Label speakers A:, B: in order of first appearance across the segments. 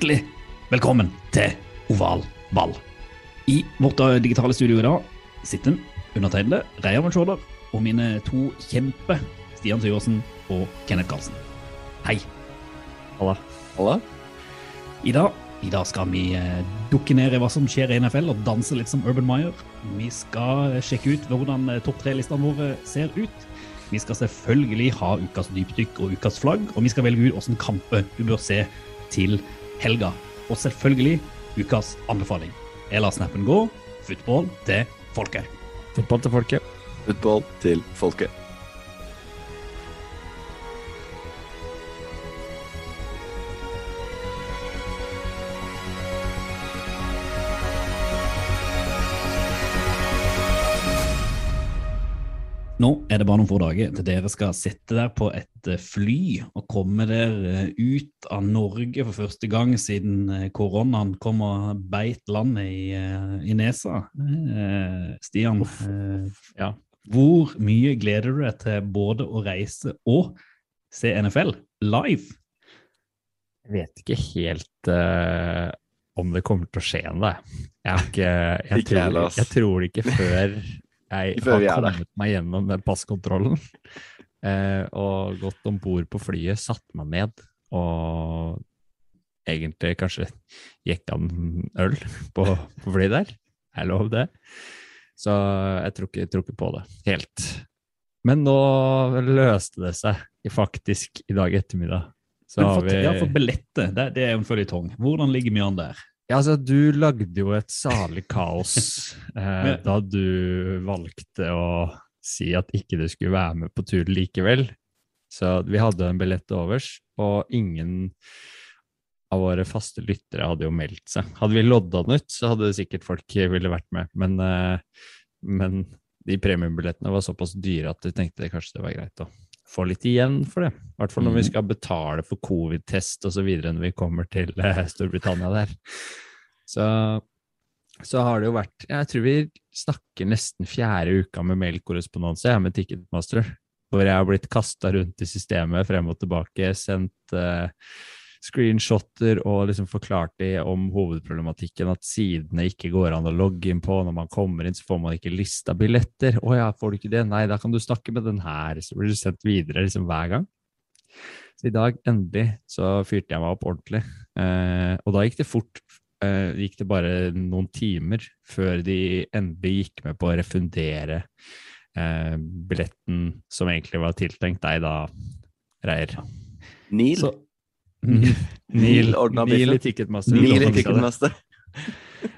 A: Hjertelig velkommen til Oval ball. I vårt digitale studio i dag sitter undertegnede Reier Mensjorder og mine to kjempe Stian Syversen og Kenneth Karlsen. Hei.
B: Halla. Halla.
A: I dag, I dag skal vi eh, dukke ned i hva som skjer i NFL og danse litt som Urban Meyer. Vi skal eh, sjekke ut hvordan eh, topp tre-listene våre ser ut. Vi skal selvfølgelig ha ukas dypdykk og ukas flagg, og vi skal velge ut hvilke kamper du bør se til helga. Og selvfølgelig ukas anbefaling. Jeg lar snappen gå. Football til folket.
B: Fotball til folket.
C: Fotball til folket.
A: Er det bare noen få dager til dere skal sitte der på et eh, fly og komme dere eh, ut av Norge for første gang siden eh, koronaen kom og beit landet i, i nesa. Eh, Stian,
B: Ja.
A: hvor mye gleder du deg til både å reise og se NFL live?
B: Jeg vet ikke helt uh, om det kommer til å skje ennå. Jeg, jeg,
C: jeg,
B: tror, tror ikke før jeg har
C: der.
B: kommet meg gjennom den passkontrollen eh, og gått om bord på flyet, satt meg ned og egentlig kanskje jekka en øl på, på flyet der. Er lov det? Så jeg tror ikke, jeg tror ikke på det helt. Men nå løste det seg faktisk i dag ettermiddag. Så har
A: for,
B: vi
A: ja, for billettet, det, det er en føljetong. Hvordan ligger vi an der?
B: Ja, altså, du lagde jo et salig kaos eh, da du valgte å si at ikke du skulle være med på tur likevel. Så vi hadde en billett overs, og ingen av våre faste lyttere hadde jo meldt seg. Hadde vi lodda den ut, så hadde sikkert folk ville vært med, men, eh, men de premiumbillettene var såpass dyre at vi tenkte kanskje det var greit å få litt igjen for det. I hvert fall når vi
A: Mhm.
B: skal betale for covid-test videre når vi kommer til eh, Storbritannia der. Så, så har det jo vært Jeg tror vi snakker nesten fjerde uka med mailkorrespondanse med Ticketmaster. Hvor jeg har blitt kasta rundt i systemet frem og tilbake, sendt eh, screenshotter og liksom forklart de om hovedproblematikken, at sidene ikke går an å logge inn på. Når man kommer inn, så får man ikke lista billetter. Å ja, får du ikke det? Nei, da kan du snakke med den her. Så blir du sendt videre liksom hver gang. Så i dag, endelig, så fyrte jeg meg opp ordentlig. Eh, og da gikk det fort. Eh, gikk det bare noen timer før de endelig gikk med på å refundere eh, billetten som egentlig var tiltenkt deg da, Reier.
C: Neil.
A: Så,
C: Neil ordna
B: Neil i
C: biffen.
B: Ticketmaster.
C: Neil i. Ticketmaster.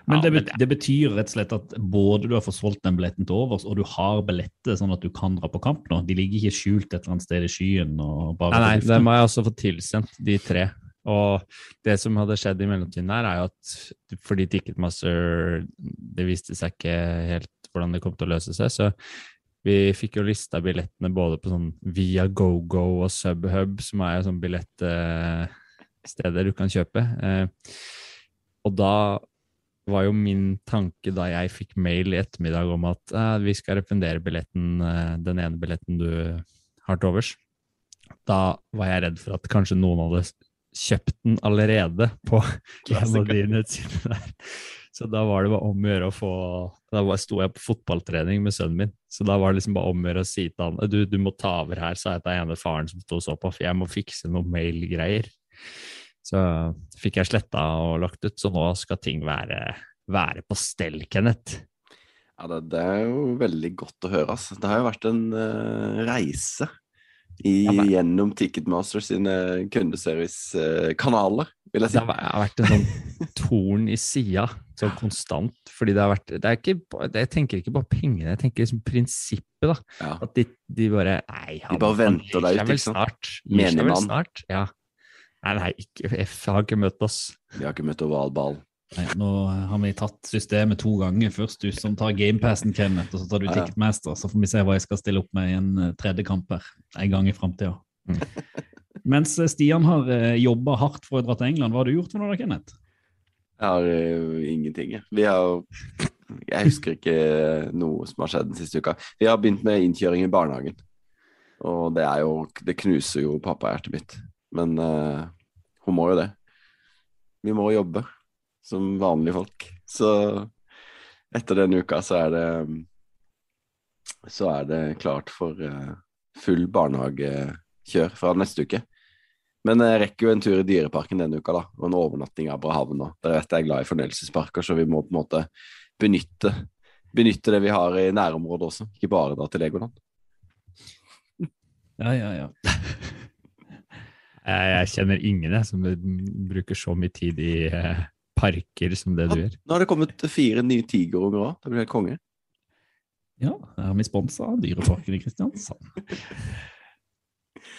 A: Men det,
B: men
A: bet- det betyr rett og slett at både du har fått solgt den billetten til overs, og du har billetter sånn at du kan dra på kamp nå. De ligger ikke skjult et eller annet sted i skyen og bare
B: Nei, nei, dem har jeg også fått tilsendt, de tre. Og det som hadde skjedd i mellomtiden her, er jo at fordi Ticketmaster Det viste seg ikke helt hvordan det kom til å løse seg, så vi fikk jo lista billettene både på sånn via GoGo og Subhub, som er sånn billettsteder du kan kjøpe. Eh, og da var jo min tanke da jeg fikk mail i ettermiddag om at eh, vi skal refundere billetten, eh, den ene billetten du har til overs. Da var jeg redd for at kanskje noen hadde kjøpt den allerede på en av de nettsidene der. Så da var det bare om å gjøre å få Da var- sto jeg på fotballtrening med sønnen min, så da var det liksom bare om å gjøre å si til han du, du må ta over her, sa jeg til ene faren som sto og så på, for jeg må fikse noen mailgreier. Så fikk jeg sletta og lagt ut, så nå skal ting være, være på stell, Kenneth.
C: Ja, det, det er jo veldig godt å høre. Altså. Det har jo vært en uh, reise i,
B: Ja,
C: gjennom Ticketmaster sine kundeservice-kanaler vil jeg
B: Det
C: si.
B: har har vært en sånn torn i sida, sånn konstant. Fordi det har vært det er ikke, Jeg tenker ikke bare pengene, jeg tenker liksom prinsippet. da.
C: Ja.
B: At de, de bare Nei, han,
C: bare venter deg ut, ikke sant?
B: snart. Gir seg vel snart. Ja. Nei, nei, ikke, F har ikke møtt oss.
C: Vi har ikke møtt over all ball.
A: Nei, nå har vi tatt systemet to ganger. Først du som tar gamepassen, Kenneth, og så tar du. Ticketmaster. Så får vi se hva jeg skal stille opp med i en eh, tredje kamp her en gang i framtida.
B: Mm.
A: Mens eh, Stian har uh, jobba hardt for å dra til England, hva har du gjort for noe da, Kenneth?
C: Jeg har uh, ingenting. jeg. Vi har Jeg husker ikke noe som har skjedd den siste uka. Vi har begynt med innkjøring i barnehagen. Og det er jo Det knuser jo pappahjertet mitt. Men uh, hun må jo det. Vi må jobbe som vanlige folk. Så etter denne uka så er det Så er det klart for uh, full barnehagekjør fra neste uke. Men jeg rekker jo en tur i Dyreparken denne uka, da, og en overnatting i Abrahavn. Dere vet jeg er glad i fornøyelsesparker, så vi må på en måte benytte, benytte det vi har i nærområdet også, ikke bare da til Legoland.
A: Ja, ja, ja.
B: Jeg, kjenner ingen jeg, som bruker så mye tid i eh, parker som det du gjør.
C: Nå har det kommet fire nye tigerunger òg, det blir helt konge.
A: Ja, her er vi sponsa av Dyreparken i Kristiansand.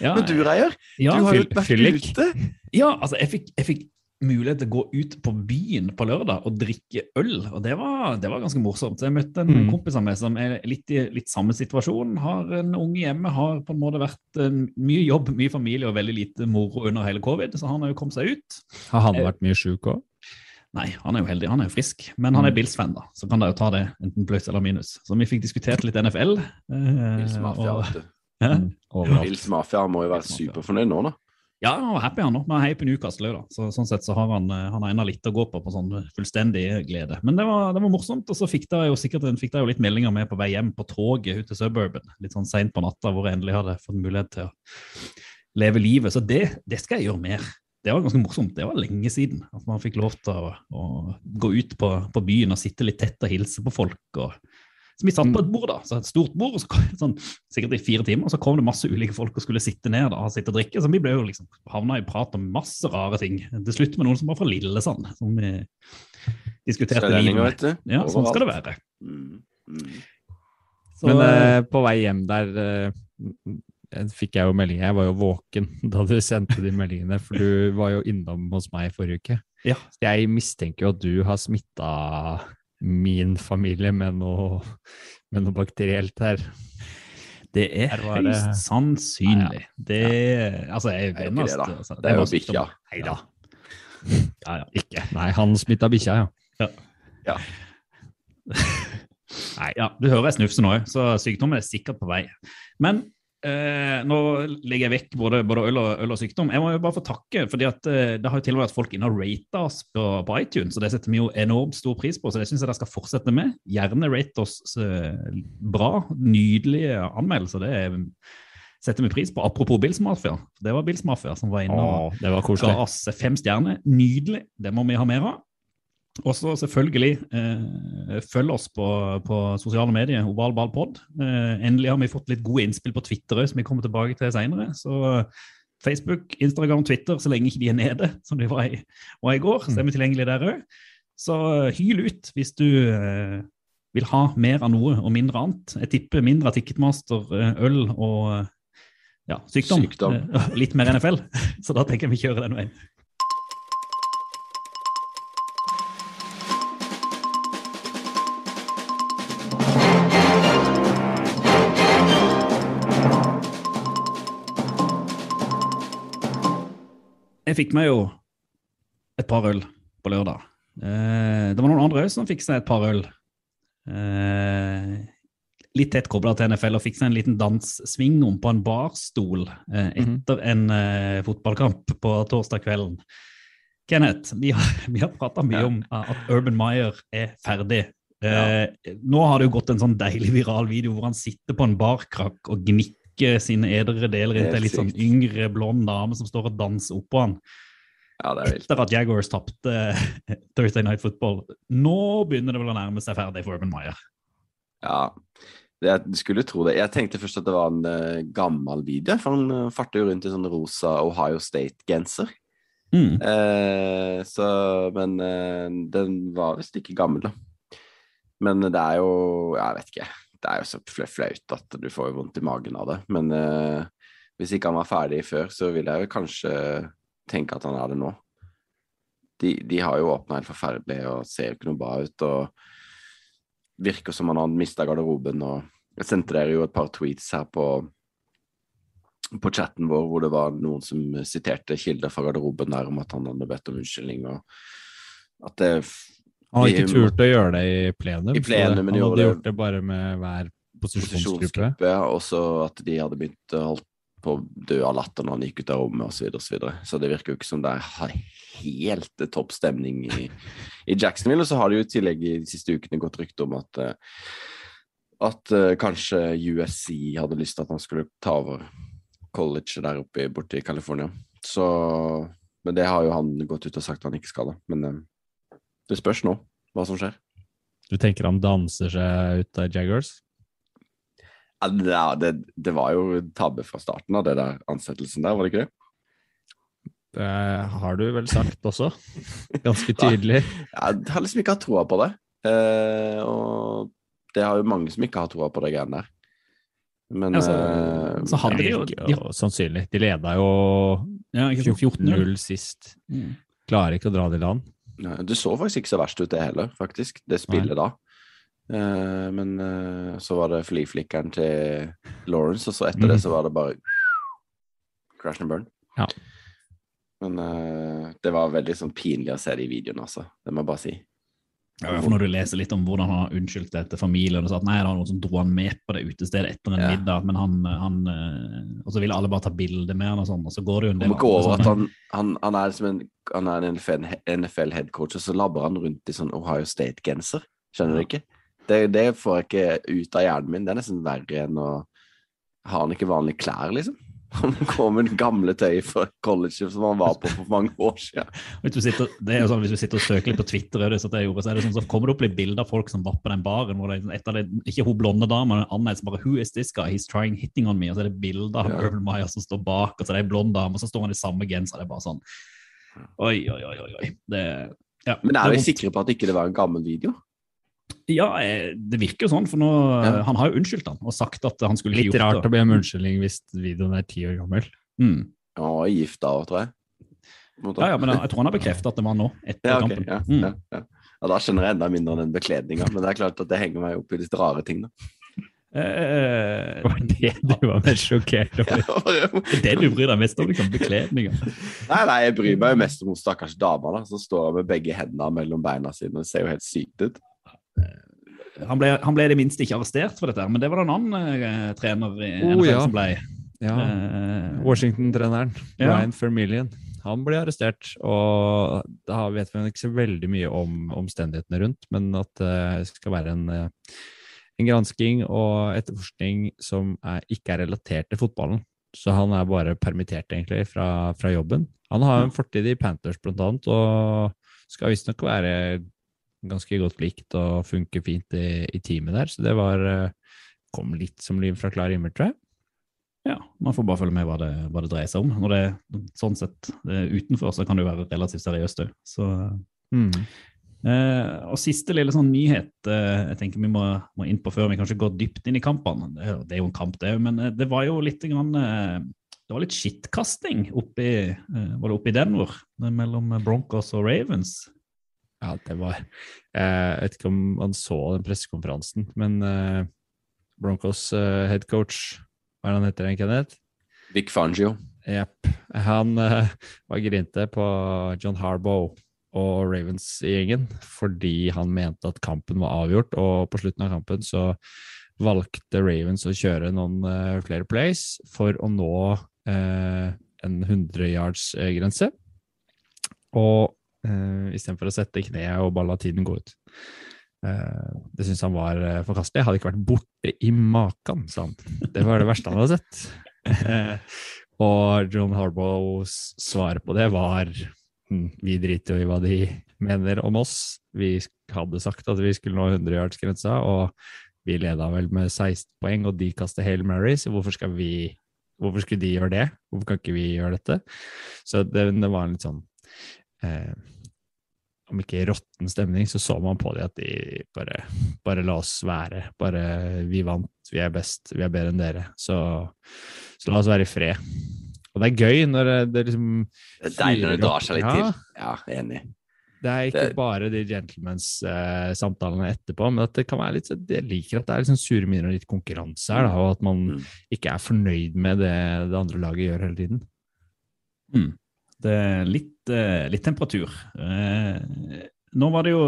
A: Ja,
C: Men du, Reier,
A: ja,
C: du har jo vært
B: fyllik.
C: ute.
A: Ja, altså jeg fikk, jeg fikk mulighet til å gå ut på byen på lørdag og drikke øl, og det var, det var ganske morsomt. Så jeg møtte en
B: Mm.
A: kompis av meg som er litt i litt samme situasjon. Har en unge hjemme, har på en måte vært eh, mye jobb, mye familie og veldig lite moro under hele covid, så han har jo kommet seg ut.
B: Har han vært mye sjuk òg?
A: Nei, han er jo heldig, han er jo frisk, men han er
B: Mm.
A: Bills-fan, da, så kan de jo ta det enten pluss eller minus. Så vi fikk diskutert litt NFL. eh, og- Hæ?
B: Mm.
C: Bills Mafia må jo være superfornøyd nå, da.
A: Ja, han var happy han nå, men han heier på Newcastle òg, da. Så, sånn sett så har han, eh, han ennå litt å gå på på sånn fullstendig glede. Men det var, det var morsomt, og så fikk de jo sikkert fikk de jo litt meldinger med på vei hjem på toget ut til suburban, litt sånn seint på natta, hvor jeg endelig hadde fått mulighet til å leve livet. Så det, det skal jeg gjøre mer. Det var ganske morsomt. Det var lenge siden at man fikk lov til å, å gå ut på, på byen og sitte litt tett og hilse på folk. og så Vi satt på et bord, da, så et stort bord, og så sånn, sikkert i fire timer, og så kom det masse ulike folk og skulle sitte ned da, og sitte og drikke. Så vi ble jo liksom havna i prat om masse rare ting. Til slutt med noen som var fra Lillesand, som vi diskuterte livet med.
C: vet du.
A: Ja, sånn skal det være.
C: Mm. Mm.
A: Så,
B: Men eh, på vei hjem der eh, fikk jeg jo meldinger. Jeg var jo våken da du sendte de meldingene, for du var jo innom hos meg i forrige uke.
A: Ja.
B: Jeg mistenker jo at du har smitta min familie med noe, med noe bakterielt her.
A: det er høyst sannsynlig. Det, altså, jeg
C: Det er jo ikke det, da.
A: altså,
C: Det er jo bikkja.
A: Nei da. Ja, ja.
B: Ikke. Nei, han smitta bikkja, ja.
C: Ja.
A: Nei, ja, du hører jeg snufser nå, så sykdommen er sikkert på vei. Men eh, nå legger jeg vekk både, både øl, og, øl og sykdom. Jeg må jo bare få takke, fordi at eh, det har jo til og med vært folk inne og rata oss på, på iTunes, og det setter vi jo enormt stor pris på, så det syns jeg dere skal fortsette med. Gjerne rate oss eh, bra, nydelige anmeldelser. det er, setter vi pris på. Apropos Bills Mafia, det var Bills Mafia som var inne og
B: det var
A: ga
B: koselig.
A: oss fem stjerner. Nydelig. Det må vi ha mer av. Og så selvfølgelig eh, følg oss på, på sosiale medier, ovalballpod. Eh, endelig har vi fått litt gode innspill på Twitter òg, som vi kommer tilbake til seinere. Så Facebook, Instagram, Twitter, så lenge ikke de er nede, som de var i, var i går, så er vi tilgjengelige der òg. Så eh, hyl ut hvis du eh, vil ha mer av noe og mindre annet. Jeg tipper mindre av Ticketmaster, eh, øl og eh, ja, sykdom.
C: Sykdom.
A: Litt mer NFL. Så da tenker jeg vi kjører den veien. Jeg fikk meg jo et par øl på lørdag. Eh, det var noen andre òg som fikk seg et par øl. Eh, litt tett kobla til NFL og fikk seg en liten danssving om på en barstol eh,
B: Mhm.
A: etter en eh, fotballkamp på torsdag kvelden. Kenneth, vi har, vi har prata mye
C: Ja.
A: om at Urban Meyer er ferdig. Eh, Nå har det jo gått en sånn deilig viral video hvor han sitter på en barkrakk og gnikker sine edre deler inntil ei litt sånn yngre, blond dame som står og danser oppå han
C: Ja, det er vilt.
A: etter at Jaguars tapte Thursday Night Football. Nå begynner det vel å nærme seg ferdig for Urban Meyer.
C: Ja, jeg skulle tro det. Jeg tenkte først at det var en uh, gammel video, for han uh, farter jo rundt i sånn rosa Ohio State-genser.
A: Mm.
C: Uh, så, men eh, den var visst ikke gammel, da. Men det er jo Jeg vet ikke. Det er jo så flaut at du får vondt i magen av det. Men eh, hvis ikke han var ferdig før, så vil jeg jo kanskje tenke at han er det nå. De, de har jo åpna helt forferdelig og ser jo ikke noe bra ut. og Virker som han har mista garderoben. og Jeg sendte dere jo et par tweets her på på chatten vår hvor det var noen som siterte kilder fra garderoben der om at han hadde bedt om unnskyldning. og at det
B: Han har ikke turt å gjøre det i plenum.
C: I plenum, men
B: han hadde gjort det bare med hver posisjonsgruppe.
C: og så at de hadde begynt å holdt på å dø av latter når han gikk ut av rommet osv. Så, videre, og så, videre. så det virker jo ikke som det er helt eh, topp stemning i, i Jacksonville. Og så har det jo i tillegg i de siste ukene gått rykte om at eh, at uh, kanskje USC hadde lyst til at han skulle ta over college der oppe borte i California. Så Men det har jo han gått ut og sagt han ikke skal, da. Men eh, det spørs nå hva som skjer.
B: Du tenker han danser seg ut av Jaggers?
C: Ja, det, det, det var jo tabbe fra starten av det der ansettelsen der, var det ikke det?
B: Det har du vel sagt også, ganske tydelig.
C: Jeg har liksom ikke hatt troa på det. Eh, og det har jo mange som ikke har troa på det greiene der. Men
A: Altså,
C: eh,
A: så hadde de jo
B: jo sannsynlig. De leda jo
A: ja, ikke sant, 14-0.
B: 14-0 sist.
A: Mm.
B: Klarer ikke å dra det i land.
C: Det så faktisk ikke så verst ut, det heller, faktisk. Det spillet da. Uh, men uh, så var det flyflikkeren til Lawrence, og så etter det
B: Mm.
C: så var det bare crash and burn.
B: Ja.
C: Men uh, det var veldig sånn pinlig å se de videoene, altså. Det må jeg bare si.
A: Ja, for Når du leser litt om hvordan han har unnskyldt det til familien og sa at nei, det var noen som dro han med på det utestedet etter en
C: Ja.
A: middag, men han, han eh, Og så ville alle bare ta bilde med han og sånn, og så går det jo en del
C: ikke over at han, han, han er som en, han er en NFL-headcoach, og så labber han rundt i sånn Ohio State-genser. Skjønner du ikke? Det, det får jeg ikke ut av hjernen min. Det er nesten verre enn å Har han ikke vanlige klær, liksom? Han kom med gamle tøy fra college som han var på for mange år siden.
A: Hvis du sitter, det er jo sånn, hvis du sitter og søker litt på Twitter, er det sånn jeg gjorde, så er det sånn, så kommer det opp litt bilder av folk som var på den baren. hvor det er et av det, Ikke hun blonde dama, men en annen som bare 'Who is this guy? He's trying hitting on me.' Og så er det bilder av
C: Ja.
A: Urban Meyer som står bak, og så er det ei blond dame, og så står han i samme genser. Det er bare sånn Oi, oi, oi. oi, oi. Det, ja,
C: Men er vi sikre på at ikke det var en gammel video?
A: Ja, eh, det virker jo sånn, for nå,
C: Ja.
A: han har jo unnskyldt han og sagt at han skulle ikke
B: Litt rart å
A: det.
B: be om unnskyldning hvis videoen er ti år gammel.
A: Mm.
C: Han var gift da òg, tror jeg.
A: Ja, ja, men jeg tror han har bekreftet at det var nå, etter
C: Ja, ok,
A: kampen.
C: ja,
A: Mm.
C: ja, ja. ja, Da skjønner jeg enda mindre enn den bekledninga, men det er klart at det henger meg opp i litt rare ting. da.
A: Eh,
B: Det var det du var mest sjokkert over.
A: det er det du bryr deg mest om, liksom, bekledninga.
C: Nei, nei, jeg bryr meg jo mest om hun stakkars dama da, som står med begge hendene mellom beina sine. Det ser jo helt sykt ut.
A: Han ble, han ble det minste ikke arrestert for dette, men det var det en annen eh, trener i
B: Oh, ja.
A: som ble.
B: Ja.
A: Eh,
B: Washington-treneren,
A: Ja.
B: Fermillion. Han ble arrestert. Og da vet vi ikke så veldig mye om omstendighetene rundt, men at det skal være en, eh, en gransking og etterforskning som er, ikke er relatert til fotballen. Så han er bare permittert, egentlig, fra, fra jobben. Han har en fortid i Panthers, blant annet, og skal visstnok være ganske godt likt og funker fint i, i teamet der. Så det var eh, kom litt som liv fra klar himmel, tror jeg.
A: ja, man får bare følge med hva det, hva det dreier seg om. Når det er sånn sett det er utenfor, så kan det jo være relativt seriøst òg. Så
B: Mm.
A: Eh, og siste lille sånn nyhet eh, jeg tenker vi må, må inn på før vi kanskje går dypt inn i kampene. Det, det er jo en kamp, det òg, men eh, det var jo litt grann, eh, Det var litt skittkasting oppi, var det oppi Denver, er mellom Broncos og Ravens.
B: Ja, det var Jeg vet ikke om han så den pressekonferansen, men eh, Broncos headcoach, head hva er det han heter igjen, Kenneth?
C: Vic Fangio.
B: Jepp. Han eh, var grinte på John Harbaugh og Ravens-gjengen fordi han mente at kampen var avgjort, og på slutten av kampen så valgte Ravens å kjøre noen uh, flere plays for å nå uh, en 100 yards-grense. Og uh, istedenfor å sette kneet og bare la tiden gå ut. Uh, det syntes han var uh, forkastelig. Jeg hadde ikke vært borte i maken, sa han. Det var det verste han hadde sett. Uh, og John Harbaughs svar på det var «Hm, vi driter jo i hva de mener om oss. Vi hadde sagt at vi skulle nå 100 yards-grensa, og vi leda vel med 16 poeng, og de kaster Hail Mary, så hvorfor skal vi Hvorfor skulle de gjøre det? Hvorfor kan ikke vi gjøre dette? Så det, det var en litt sånn eh, Om ikke råtten stemning, så så man på dem at de bare, bare la oss være. Bare Vi vant, vi er best, vi er bedre enn dere. Så, så la oss være i fred. Og det er gøy når det, det liksom
C: Det er deilig når det drar seg litt til. Ja, enig.
B: Det er ikke
C: Det-
B: bare de gentlemans-samtalene etterpå, men at det kan være litt Jeg liker at det er litt sånn sure miner og litt konkurranse her, da, og at man
C: Mm.
B: ikke er fornøyd med det det andre laget gjør hele tiden.
A: Mm. Litt, eh, litt temperatur. Eh, nå var det jo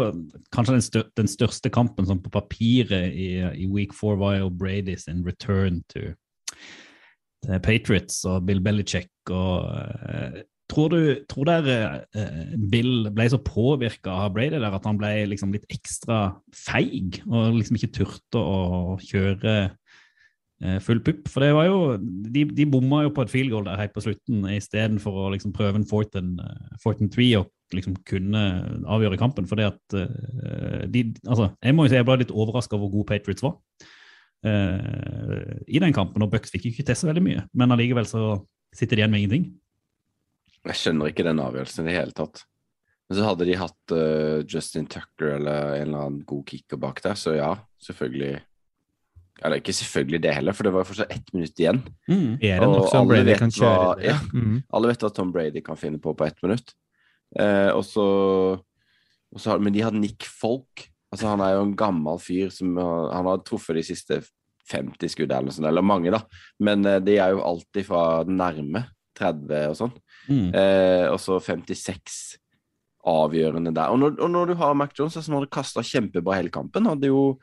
A: kanskje den, stør den største kampen sånn på papiret i, i week four var jo Brady sin return to, Patriots og Bill Belichick. og eh, Tror du tror dere eh, Bill ble så påvirka av Brady der at han ble liksom litt ekstra feig og liksom ikke turte å kjøre eh, full pupp? For det var jo De, de bomma jo på et field goal der helt på slutten istedenfor å liksom prøve en fourth and, eh, and three og liksom kunne avgjøre kampen. For det at eh, de, altså, Jeg må jo si jeg ble litt overraska over hvor god Patriots var eh, i den kampen. Og Bucks fikk ikke til så veldig mye, men allikevel så sitter de igjen med ingenting.
C: Jeg skjønner ikke den avgjørelsen i det hele tatt. Men så hadde de hatt uh, Justin Tucker eller en eller annen god kicker bak der, så ja, selvfølgelig Eller ikke selvfølgelig det heller, for det var fortsatt ett minutt igjen.
B: Er det
C: Og
B: nok som
C: alle
B: Brady
C: vet
B: kan kjøre
C: hva- ja.
B: mm.
C: Alle vet hva Tom Brady kan finne på på ett minutt. Eh, og så, og så Men de hadde Nick Folk. Altså, han er jo en gammel fyr som han har truffet de siste 50 skuddene eller sånt, eller mange, da. Men eh, de er jo alltid fra nærme 30 og sånn.
A: Mm.
C: Eh, og så 56 avgjørende der. Og når, og når du har Mac Jones, som hadde kasta kjempebra hele kampen, hadde jo,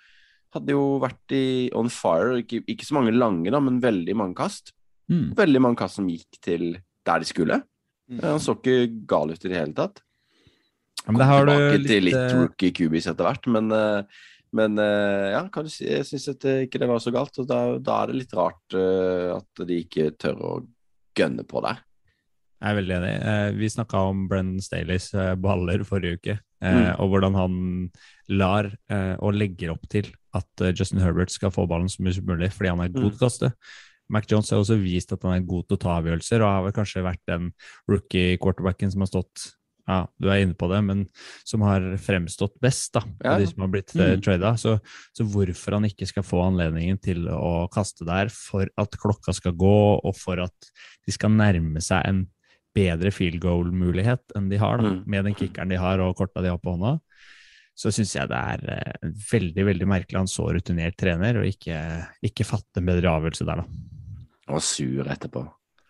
C: hadde jo vært i on fire. Ikke, ikke så mange lange, da, men veldig mange kast.
A: Mm.
C: Veldig mange kast som gikk til der de skulle.
B: Mm.
C: Eh, Han så ikke gal ut i det hele tatt.
B: Ja, men der har du
C: Tilbake til litt
B: litt eh,
C: rookie QBs etter hvert, men, eh, men ja, kan du si, jeg syns ikke det var så galt. Og da, da er det litt rart at de ikke tør å gønne på der.
B: Jeg er veldig enig. Vi snakka om Brennan Staleys baller forrige uke,
C: Mm.
B: og hvordan han lar eh, og legger opp til at eh, Justin Herbert skal få ballen så mye som mulig, fordi han er god
C: Mm.
B: til å kaste. Mac Jones har også vist at han er god til å ta avgjørelser, og har vel kanskje vært den rookie-quarterbacken som har stått ja, du er inne på det, men som har fremstått best da, av
C: Ja.
B: de som har blitt eh,
A: Mm.
B: trada. Så, så hvorfor han ikke skal få anledningen til å kaste der for at klokka skal gå, og for at de skal nærme seg en bedre field goal-mulighet enn de har, da,
C: Mm.
B: med den kickeren de har og korta de har på hånda, så syns jeg det er eh, veldig veldig merkelig han så rutinert trener, og ikke, ikke fatte en bedre avgjørelse der, da.
C: Han var sur etterpå.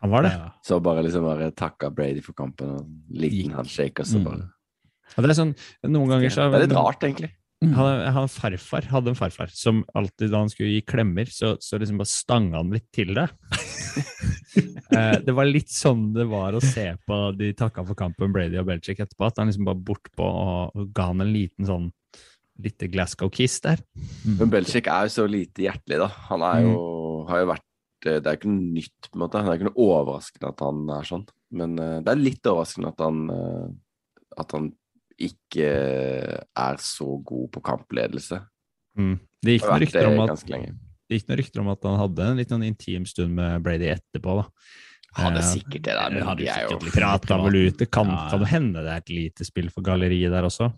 B: Han var det.
A: Ja.
C: Så bare liksom bare takka Brady for kampen og liten handshake, og så
A: Mm.
B: ja, det er sånn, Noen ganger så
C: Det er litt rart, egentlig.
B: Han, han farfar hadde en farfar som alltid da han skulle gi klemmer, så, så liksom bare stanga han litt til det. eh, det var litt sånn det var å se på de takka for kampen Brady og Belichick etterpå, at han liksom bare bortpå og, og ga han en liten sånn lite Glasgow-kiss der.
C: Men Belichick er jo så lite hjertelig, da. Han er jo, har jo vært eh, Det er ikke noe nytt, på en måte. Det er ikke noe overraskende at han er sånn. Men uh, det er litt overraskende at han uh, At han ikke er så god på kampledelse.
B: Mm. Det gikk noen rykter om at det gikk noen rykter om at han hadde en litt sånn intim stund med Brady etterpå. da.
C: Hadde
B: Eh,
C: sikkert det der, men
A: hadde
C: de
A: jo
C: jo
B: Prata vel ut. Det kan,
A: Ja,
B: kan hende det er et lite spill for galleriet der også.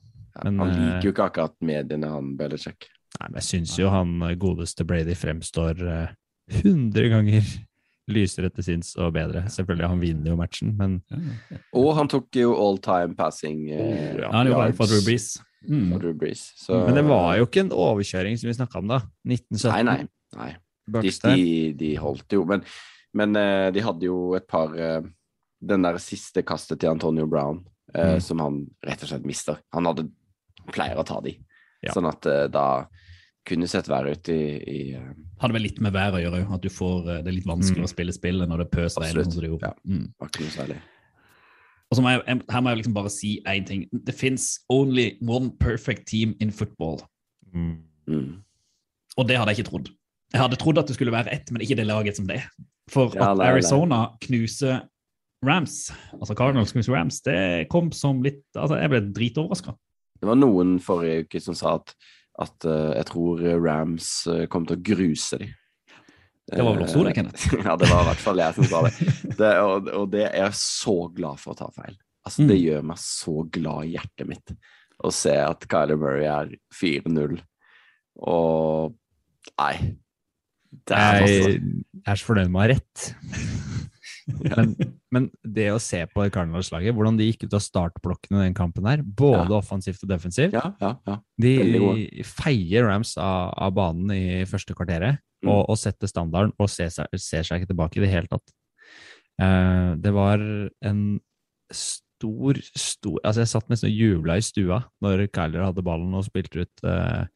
B: men,
C: Han
B: eh,
C: liker jo ikke akkurat mediene, han Belichick.
B: Nei, men jeg syns jo han godeste Brady fremstår hundre ganger lysere til sinns og bedre. Selvfølgelig, han vinner jo matchen, men
A: Ja.
C: Og han tok jo all time passing eh,
B: Ja,
A: Han gjorde det for Drew Brees. Mm.
C: for Drew Brees. Så,
B: Men det var jo ikke en overkjøring som vi snakka om da. 1917.
C: Nei, nei. nei. De, de, de holdt jo, men, men eh, de hadde jo et par eh, Den der siste kastet til Antonio Brown, eh,
B: Mm.
C: som han rett og slett mister. Han hadde pleier å ta de,
B: Ja.
C: sånn at eh, da kunne sett verre ut i, i eh,
A: Hadde vel litt med været å gjøre, at du får, eh, det er litt vanskelig
B: Mm.
A: å spille spillet når det.
C: Absolutt,
A: sånn som det gjorde.
C: ja.
A: Mm.
C: noe særlig.
A: Og så må jeg, her må jeg liksom bare si én ting. Det fins only one perfect team in football.
B: Mm.
C: Mm.
A: Og det hadde jeg ikke trodd. Jeg hadde trodd at det skulle være ett, men ikke det laget som det er. For
C: Ja,
A: at. Arizona knuser Rams, altså Cardinals knuser Rams, det kom som litt Altså, jeg ble dritoverraska.
C: Det var noen forrige uke som sa at, at eh, jeg tror Rams eh, kom til å gruse dem.
A: Det var vel også det,
C: Eh,
A: Kenneth?
C: ja, det var i hvert fall jeg som sa det. det og, og det er jeg så glad for å ta feil. Altså, det
A: Mm.
C: gjør meg så glad i hjertet mitt å se at Kyler Murray er 4-0. Og Nei. Det er
B: Jeg
C: altså
B: er så fornøyd med å ha rett. Men, men det å se på Cardinals-laget, hvordan de gikk ut av startblokkene i den kampen her, både
C: Ja.
B: offensivt og defensivt
C: Ja, ja,
B: De feier Rams av, av banen i første kvarteret
C: Mm.
B: og, og setter standarden og ser seg, ser seg ikke tilbake i det hele tatt. Uh, det var en stor, stor Altså, jeg satt nesten og jubla i stua når Kyler hadde ballen og spilte ut uh,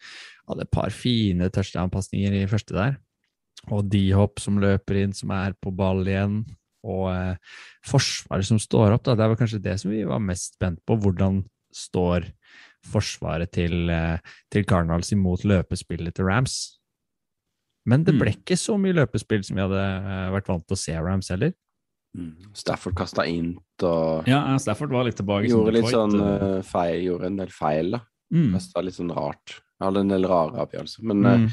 B: Hadde et par fine touchdown-pasninger i første der. Og D-Hop som løper inn, som er på ball igjen. Og eh, forsvaret som står opp, da. Det var kanskje det som vi var mest spent på. Hvordan står forsvaret til, eh, til Cardinals imot løpespillet til Rams? Men det ble
A: Mm.
B: ikke så mye løpespill som vi hadde eh, vært vant til å se Rams heller.
C: Mm. Stafford kasta int og
A: Ja, Stafford var litt tilbake.
C: gjorde litt sånn
A: eh,
C: eh, feil, gjorde en del feil, da.
A: mm.
C: Kasta litt sånn rart. Hadde en del rare avgjørelser. Men, mm.
B: Mm.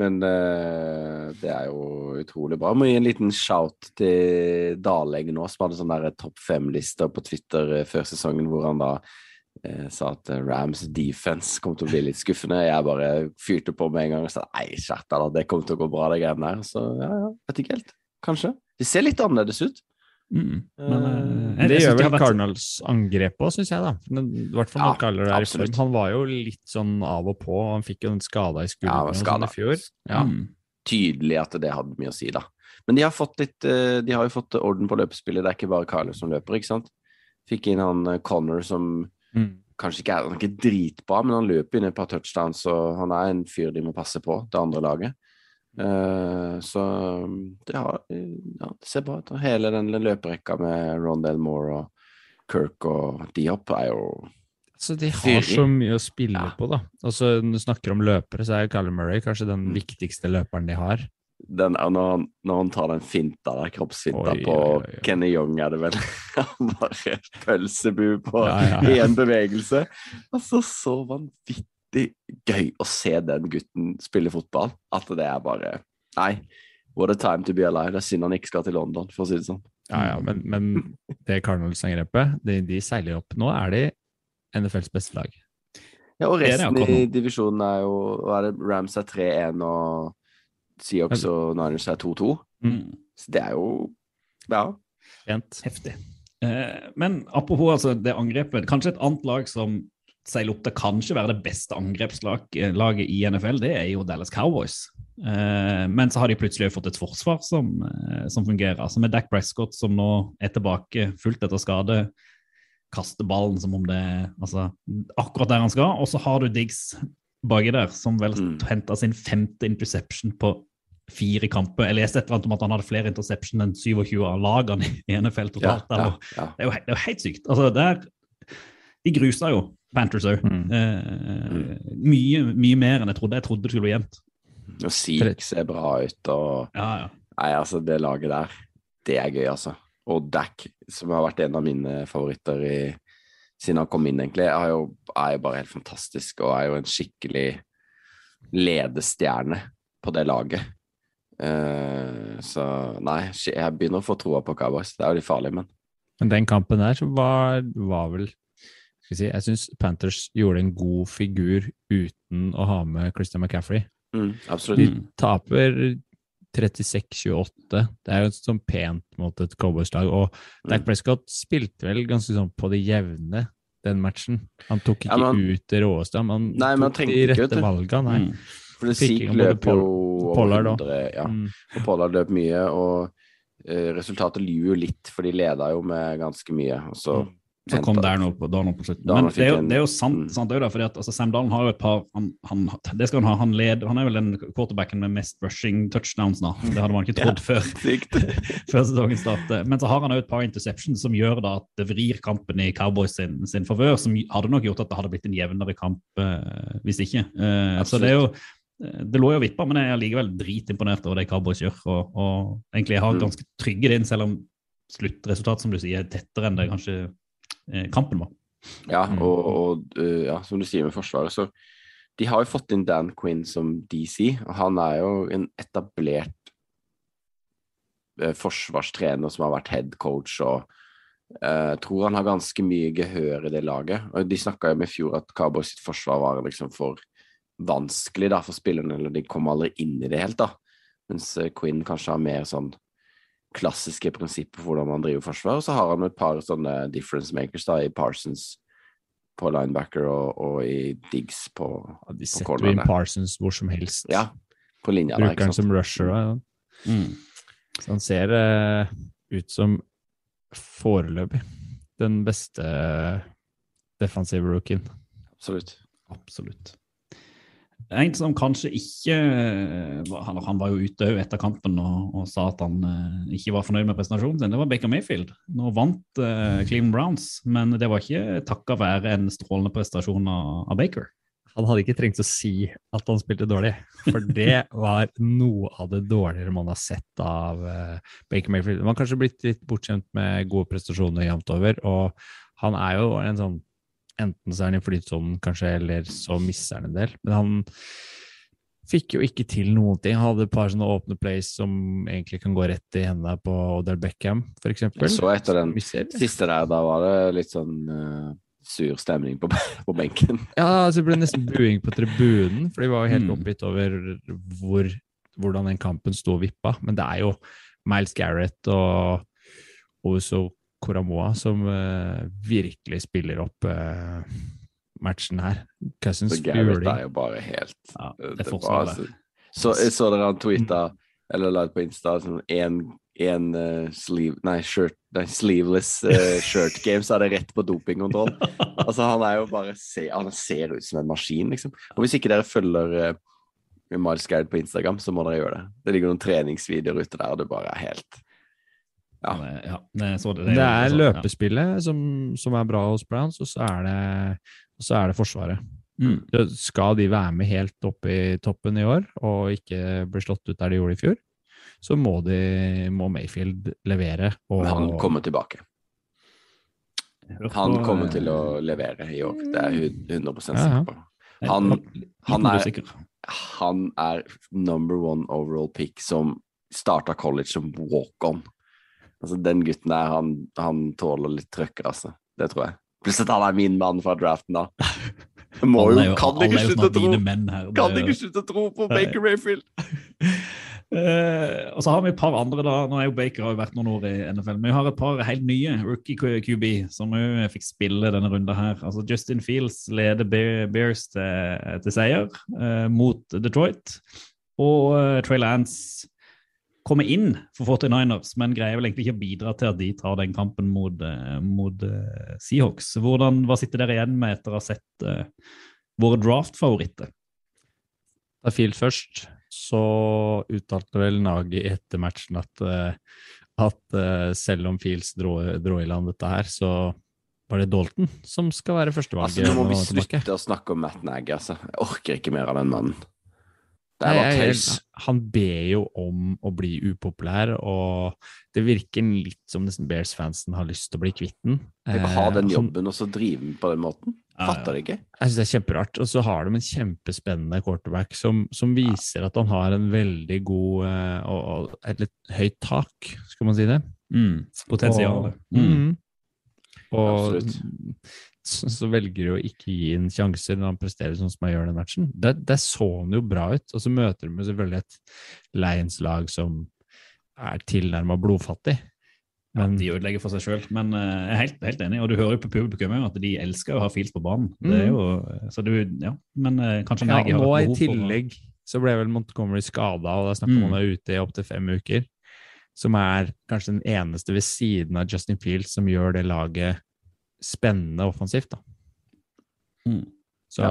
C: Men uh, det er jo utrolig bra. Jeg Må gi en liten shout til Dalegg nå, som hadde sånn topp fem-lister på Twitter eh, før sesongen, hvor han da uh, sa at Rams defense kom til å bli litt skuffende. Jeg bare fyrte på med en gang og sa nei, skjerp deg, det kommer til å gå bra, de greiene der. Så ja, ja, vet ikke helt. Kanskje. Det ser litt annerledes ut.
A: Mm. Men,
B: uh,
A: jeg-
B: det gjør vel Cardinals angrep òg, syns jeg. da. Men I hvert fall når
C: Ja,
B: Kyler er i
C: absolutt.
B: form. Han var jo litt sånn av og på. Han fikk jo en skada i skulderen ja, sånn i fjor. Ja.
A: Mm.
C: Tydelig at det hadde mye å si, da. Men de har, fått litt, eh, de har jo fått orden på løpespillet. Det er ikke bare Kyler som løper, ikke sant. Fikk inn han eh, Connor som
B: Mm.
C: kanskje ikke er, han er ikke dritbra, men han løper inn et par touchdowns, og han er en fyr de må passe på, det andre laget. Eh, så det, har, ja, det ser bra ut. Hele den løperekka med Rondell Moore og Kirk og Diop er jo
B: Så de har så mye å spille
C: Ja.
B: på, da. Og så Når du snakker om løpere, så er Callum Murray kanskje den
C: Mm.
B: viktigste løperen de har.
C: den, når, han, når han tar den finta der, kroppsfinta
B: Oi,
C: på
B: oi, oi.
C: Kenny Young, er det vel? Han bare pølsebu på
B: ja, ja.
C: bevegelse. Altså, så vanvittig gøy å se den gutten spille fotball. At det er bare Nei, what a time to be alive. Det er synd han ikke skal til London, for å si det sånn.
B: Ja, ja, men, men det Cardinals-angrepet, de, de seiler opp. Nå er de NFLs beste lag.
C: Ja, og resten i divisjonen er jo hva er det, Rams er 3-1, og Seahawks og Niners er 2-2.
A: Mm.
C: Så det er jo Ja.
B: Rent.
A: Heftig. Eh, men apropos altså, det angrepet, kanskje et annet lag som seiler opp til kanskje være det beste angrepslaget i NFL, det er jo Dallas Cowboys. Eh, men så har de plutselig fått et forsvar som, eh, som fungerer. Altså Med Dac Prescott som nå er tilbake fullt etter skade, kaster ballen som om det er altså, akkurat der han skal. Og så har du Diggs baki der, som vel
C: Mm.
A: henta sin femte interception på fire kamper. Jeg leste et eller annet om at han hadde flere interception enn 27 av lagene i NFL totalt.
C: ja,
A: ja,
C: ja.
A: det er jo, det er jo helt sykt. Altså, der, de grusa jo Panthers òg.
B: Mm.
A: Eh, mye, mye mer enn jeg trodde. Jeg trodde det skulle bli jevnt.
C: Og Seek ser bra ut, og
A: Ja, ja.
C: Nei, altså, det laget der, det er gøy, altså. Og Dack, som har vært en av mine favoritter i, siden han kom inn, egentlig, er jo, er jo bare helt fantastisk, og er jo en skikkelig ledestjerne på det laget. Uh, så nei, jeg begynner å få troa på Cowboys. Det er jo litt farlig, men
B: Men den kampen der så var, var vel si, Jeg syns Panthers gjorde en god figur uten å ha med Christian McCaffrey.
C: mm, absolutt.
B: De
A: Mm.
B: taper 36-28. Det er jo sånn pent mot et Cowboys-lag. Og Dak
C: Dac
B: Prescott spilte vel ganske sånn på det jevne den matchen. Han tok ikke
C: Ja, men
B: ut det råeste, men han
C: Nei, men han
B: tok
C: trengte
B: de rette valgene. Nei.
A: Mm.
C: For det
B: både
C: løp jo
B: Pollard da.
C: 100, ja.
B: Mm.
C: Og Pollard løp mye, og eh, resultatet lyver jo litt, for de leda jo med ganske mye. Og så
A: Så kom
C: der
A: nå på, Darnold på slutten. Men det er, jo, det er jo sant,
C: mm.
A: sant det fordi at altså, Sam Dalen har jo et par han, han, Det skal han ha. Han led, han er vel den quarterbacken med mest rushing touchdowns nå. Det hadde man ikke trodd før,
C: Sykt.
A: før sesongen startet. Men så har han jo et par interceptions som gjør da at det vrir kampen i Cowboys sin, sin favør, som hadde nok gjort at det hadde blitt en jevnere kamp eh, hvis ikke. Eh, så det er jo det lå jo vippa, men jeg er likevel dritimponert over det Cowboys gjør. Og, og egentlig har
C: Mm.
A: ganske trygge din, inn, selv om sluttresultatet som du sier, er tettere enn det kanskje kampen var.
C: Ja,
B: Mm.
C: og, og uh, ja, som du sier med Forsvaret, så De har jo fått inn Dan Quinn som DC, og han er jo en etablert eh, forsvarstrener som har vært head coach og Eh, Jeg tror han har ganske mye gehør i det laget. Og De snakka jo om i fjor at Cowboys sitt forsvar var liksom for vanskelig da, for spillerne, eller de kom aldri inn i det helt. da. Mens eh, Quinn kanskje har mer sånn klassiske prinsipper for hvordan man driver forsvar. Og så har han et par sånne difference makers da, i Parsons på linebacker og, og i Diggs på,
B: Ja, de setter jo inn. Parsons hvor som helst.
C: Ja, på linja der,
B: Bruker han som rusher. Da, ja.
A: Mm.
B: Så han ser uh, ut som foreløpig den beste defensive rookien.
C: Absolutt.
A: Absolutt. En som kanskje ikke Han, han var jo ute etter kampen og, og sa at han eh, ikke var fornøyd med prestasjonen sin. Det var Baker Mayfield. Nå vant eh, Cleveland Browns, men det var ikke takka være en strålende prestasjon av, av Baker.
B: Han hadde ikke trengt å si at han spilte dårlig, for det var noe av det dårligere man har sett av eh, Baker Mayfield. Man har kanskje blitt litt bortskjemt med gode prestasjoner jevnt over, og han er jo en sånn Enten så er han i flytsonen, kanskje, eller så mister han en del. Men han fikk jo ikke til noen ting. Han hadde et par sånne åpne plays som egentlig kan gå rett i hendene på Odell Beckham, f.eks.
C: Så etter den siste der, da var det litt sånn uh, sur stemning på, på benken.
B: Ja, altså det ble nesten buing på tribunen, for de var jo helt
A: Mm.
B: oppgitt over hvor, hvordan den kampen sto og vippa. Men det er jo Miles Garrett og Oso Koramoa som eh, virkelig spiller opp eh, matchen her. Cousins Gareth
C: er jo bare helt
A: Ja, det
C: det
A: bare,
C: altså- Så, jeg så dere han tweeta, eller la ut på Insta, sånn en, en eh, sleeve, nei, shirt, nei, sleeveless uh, shirt game, så er det rett på dopingkontroll. Altså, han er jo bare se, Han ser ut som en maskin, liksom. Og hvis ikke dere følger uh, Miles Gareth på Instagram, så må dere gjøre det. Det ligger noen treningsvideoer ute der, og du bare er helt Ja.
A: Men, eh, ja, det, så det,
B: Det er
A: så-
B: løpespillet som, som er bra hos Browns, og så er det, så er det Forsvaret.
A: Mm.
B: Skal de være med helt opp i toppen i år, og ikke bli slått ut der de gjorde i fjor, så må, de, må Mayfield levere. Og,
C: Men han kommer tilbake. Han kommer
A: eh,
C: til å levere i år. Det er jeg 100
B: Ja, ja.
C: sikker på. han- han er- Han er number one overall pick som starta college som walk-on. Altså, den gutten der, han, han tåler litt trøkker, altså. Det tror jeg. Pluss at han er min mann fra draften, da. Må
A: er
C: jo, kan ikke slutte å tro. Kan ikke slutte å tro på Baker Mayfield!
A: Uh, og så har vi et par andre, da. Nå er jo Baker har jo vært noen år i NFL, men vi har et par helt nye rookie QB som jo fikk spille denne runden her. Altså Justin Fields leder Bears til, til seier uh, mot Detroit. Og uh, Trey Lance kommer inn for 49ers, men greier vel egentlig ikke å bidra til at de tar den kampen mot, eh, mot uh, Seahawks. Hvordan, hva sitter dere igjen med etter å ha sett uh, våre draft-favoritter?
B: Da Field først, så uttalte vel Nagy etter matchen at, uh, at selv om Fields dro, dro i land dette her, så var det Dalton som skal være førstevalget.
C: Altså, nå må vi slutte å snakke om Matt Nagy, altså. Jeg orker ikke mer av den mannen. Det er bare tøys.
B: Han ber jo om å bli upopulær, og det virker litt som nesten Bears-fansen har lyst til å bli kvitt den.
C: Tenk å ha
B: Eh,
C: den jobben og så drive den på den måten. Fatter det ikke.
B: Jeg synes det er kjemperart. Og så har de en kjempespennende quarterback som, som viser at han har en veldig god eh, og, og et litt høyt tak, skal man si det.
A: Mm, Potensial.
B: Og,
A: Mm.
B: mm. og
C: Absolutt.
B: Så, velger de å ikke gi ham sjanser når han presterer sånn som han gjør den matchen. Der, der så han jo bra ut, og så møter de selvfølgelig et Lions-lag som er tilnærma blodfattig.
A: Ja,
B: Men
A: de ødelegger for seg sjøl, men uh, jeg er helt, helt enig. Og du hører jo på publikum at de elsker å ha Fields på banen. Det er jo, så du, ja, Men uh, kanskje
B: Mm. ja,
A: Nagy har et
B: i
A: tillegg for
B: så ble vel Montgomery skada, og det er snakk om
A: Mm.
B: han er ute i opptil fem uker. Som er kanskje den eneste ved siden av Justin Fields som gjør det laget spennende offensivt. da.
A: Mm.
B: Så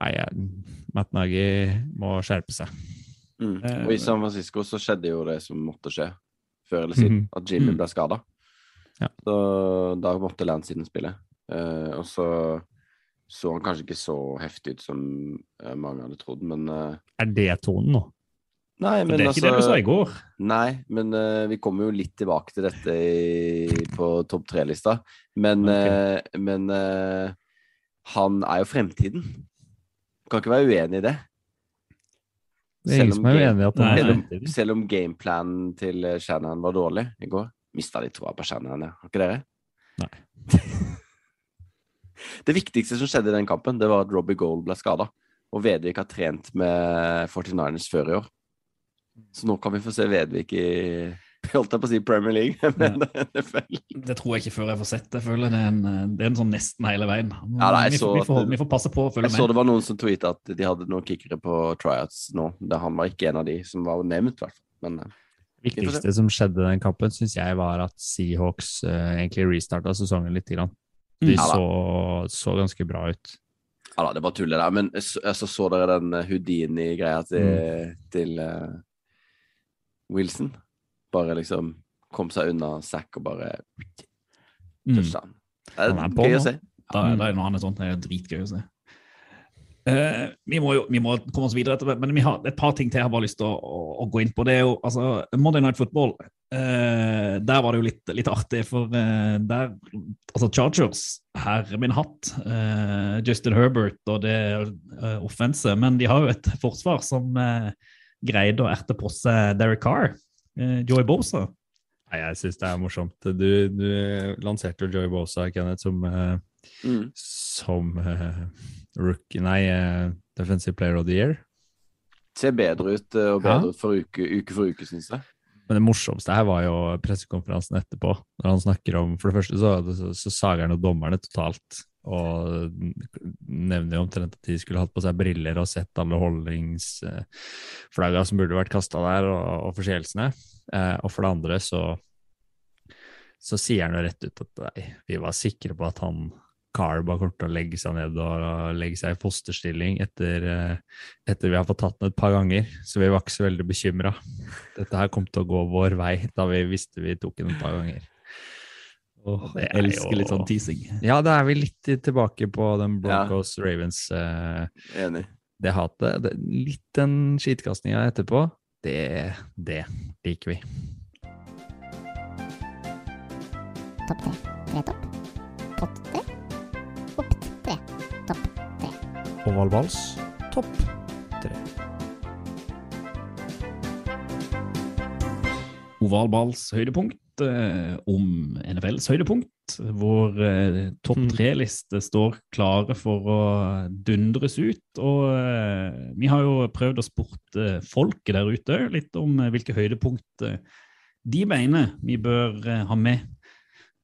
B: nei, Matt Nagy må skjerpe seg.
C: Mm.
A: Eh,
C: Og i San Francisco så skjedde jo det som måtte skje, før eller siden.
B: Mhm.
C: At Jimmy
A: Mm.
C: ble skada.
B: Ja.
C: Så da måtte Lance inn spille. Uh, og så så han kanskje ikke så heftig ut som eh, mange hadde trodd, men uh,
B: Er det tonen nå?
C: Nei, men
A: det er ikke det du sa
C: altså
A: i går.
C: Nei, men uh, vi kommer jo litt tilbake til dette i, på topp tre-lista. Men,
A: okay.
C: uh, men uh, han er jo fremtiden. Kan ikke være uenig i det.
B: Det er ingen som er uenig i at han er fremtiden.
C: selv om gameplanen til Shannon var dårlig i går. mista litt troa på Shannon. Har ikke dere?
B: Nei.
C: det viktigste som skjedde i den kampen, det var at Robbie Gold ble skada. Og Vedvik har trent med 49ers før i år. Så nå kan vi få se Vedvik i Holdt jeg på å si Premier League, men NFL.
A: Det tror jeg ikke før jeg får sett det. Jeg føler det er en, det er en sånn nesten hele veien.
C: Ja, nei,
A: vi,
C: så
A: vi, får, vi får passe på å følge
C: Jeg så det var noen som tweeta at de hadde noen kickere på tryouts nå. Det Han var ikke en av de som var nevnt, i hvert fall. Men Det
B: viktigste som skjedde den kampen, syns jeg var at Seahawks uh, egentlig restarta sesongen litt. Grann. De
A: Mm.
C: Ja
B: så, så ganske bra ut.
C: ja da, det var tullet der. Men så, så, så dere den eh, Houdini-greia til,
B: Mm.
C: til eh, Wilson? Bare liksom kom seg unna sack og bare
A: Mm.
C: touchdown. Det er gøy å se.
A: Da, er det noe annet sånt. Det er dritgøy å se. Uh, vi, må jo, vi må komme oss videre, etter, men vi har et par ting til jeg har bare lyst til å, å, å gå inn på. Det er jo altså, Monday Night Football. uh, der var det jo litt, litt artig, for uh, der Altså, Chargers, herre min hatt. Justin Herbert og det uh, offense. Men de har jo et forsvar som eh, greide å erte på seg Derek Carr. eh, Joey Bosa.
B: Nei, jeg syns det er morsomt. Du, du lanserte jo Joey Bosa, Kenneth, som, eh,
C: Mm.
B: som eh, rookie Nei, eh, Defensive Player of the Year.
C: Ser bedre ut og bedre
B: Ja.
C: ut for uke, uke for uke, syns jeg.
B: Men det morsomste her var jo pressekonferansen etterpå. Når han snakker om For det første så, så, så sager han jo dommerne totalt. Og nevner jo omtrent at de skulle hatt på seg briller og sett alle holdingsflagga som burde vært kasta der, og, og forseelsene. Eh, og for det andre så så sier han jo rett ut at nei, vi var sikre på at han Carr bare kommer til å legge seg ned og legge seg i fosterstilling etter, eh, etter vi har fått tatt den et par ganger, så vi var ikke så veldig bekymra. Dette her kom til å gå vår vei da vi visste vi tok den et par ganger. Det
A: Jeg
B: elsker
A: elsker litt sånn teasing.
B: Ja, da er vi litt tilbake på den Broncos Ravens eh,
C: Enig.
B: det hatet. Det, litt den skitkastinga etterpå, det, det liker vi.
D: Topp tre. Tre topp. Pott tre. Opp tre. Topp tre.
B: Oval vals, topp tre.
A: Ovalballs høydepunkt eh, om NFLs høydepunkt, hvor eh, topp
B: Mm.
A: tre-liste står klare for å dundres ut. Og eh, vi har jo prøvd å spurte folket der ute litt om eh, hvilke høydepunkt eh, de mener vi bør eh, ha med.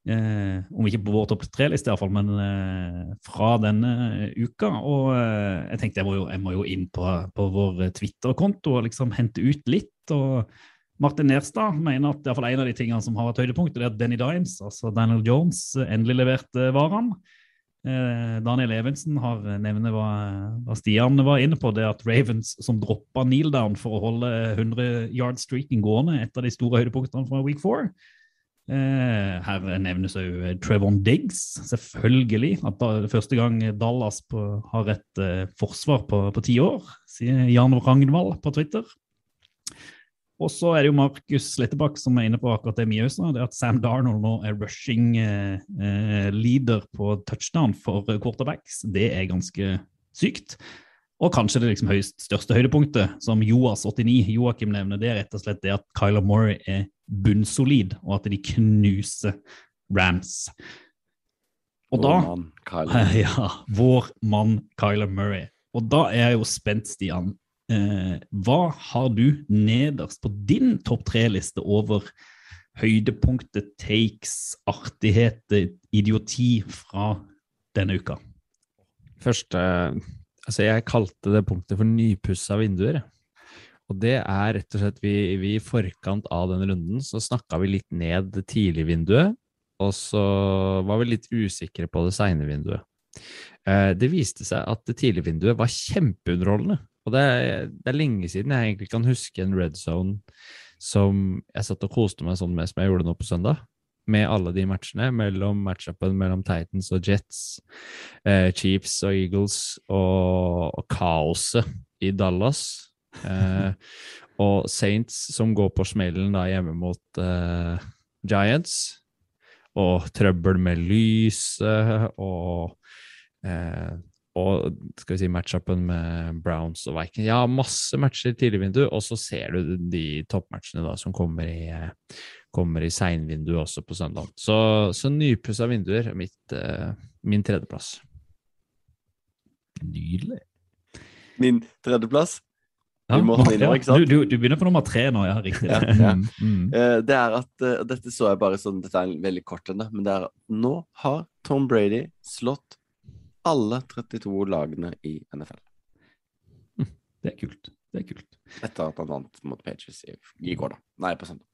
A: Eh, om ikke på vår topp tre-liste, iallfall, men eh, fra denne uka. Og eh, jeg tenkte jeg må jo, jeg må jo inn på, på vår Twitter-konto og liksom hente ut litt. og Martin Nerstad mener at iallfall en av de tingene som har vært høydepunkt, er at Danny Dimes, altså Daniel Jones, endelig leverte varene. Eh, Daniel Evensen har nevnt hva, hva Stian var inne på, det at Ravens som droppa kneel down for å holde 100 yard streaken gående, et av de store høydepunktene fra week four. Eh, her nevnes òg Trevon Diggs, selvfølgelig. At da, første gang Dallas på, har et eh, forsvar på ti år, sier Jan Ragnvald på Twitter. Og så er det jo Markus Slettebakk som er inne på akkurat det mye også, det at Sam Darnold nå er rushing eh, eh, leader på touchdown for quarterbacks. Det er ganske sykt. Og kanskje det liksom høyst største høydepunktet, som Joas89 Joakim nevner, det er rett og slett det at Kyler Murray er bunnsolid, og at de knuser Rams. Og da
C: Vår mann, Kyler.
A: Ja, vår mann Kyler Murray. Og da er jeg jo spent, Stian. Eh, hva har du nederst på din topp tre-liste over høydepunktet, takes, artigheter, idioti fra denne uka?
B: Først Altså, jeg kalte det punktet for nypussa vinduer. Og det er rett og slett vi, vi i forkant av den runden så snakka vi litt ned det tidlige vinduet, og så var vi litt usikre på det seine vinduet. Eh, det viste seg at det tidlige vinduet var kjempeunderholdende. Og det det er lenge siden jeg egentlig kan huske en red zone som jeg satt og koste meg sånn med som jeg gjorde nå på søndag. Med alle de matchene, mellom matchupen mellom Titans og Jets, eh, Chiefs og Eagles, og, og kaoset i Dallas. Eh, og Saints som går på smellen da hjemme mot eh, Giants. Og trøbbel med lyset, og, eh, og skal vi si matchupen med Browns og Vikings. Ja, masse matcher tidlig i vindu, og så ser du de toppmatchene da som kommer i, kommer i seinvinduet også på søndag. Så, så nypussa vinduer, mitt, uh, min tredjeplass.
A: Nydelig.
C: Min tredjeplass
A: Ja,
C: sant?
A: Du, du, du begynner på nummer tre nå, ja. Riktig.
C: Ja, ja.
A: Mm, mm.
C: Eh, det er at uh, Dette så jeg bare sånn Dette er en veldig kort en, men det er at nå har Tom Brady slått alle 32 lagene i NFL.
A: Det er kult. Det er kult.
C: Etter at han vant mot Pages i, i går, da. Nei, på søndag.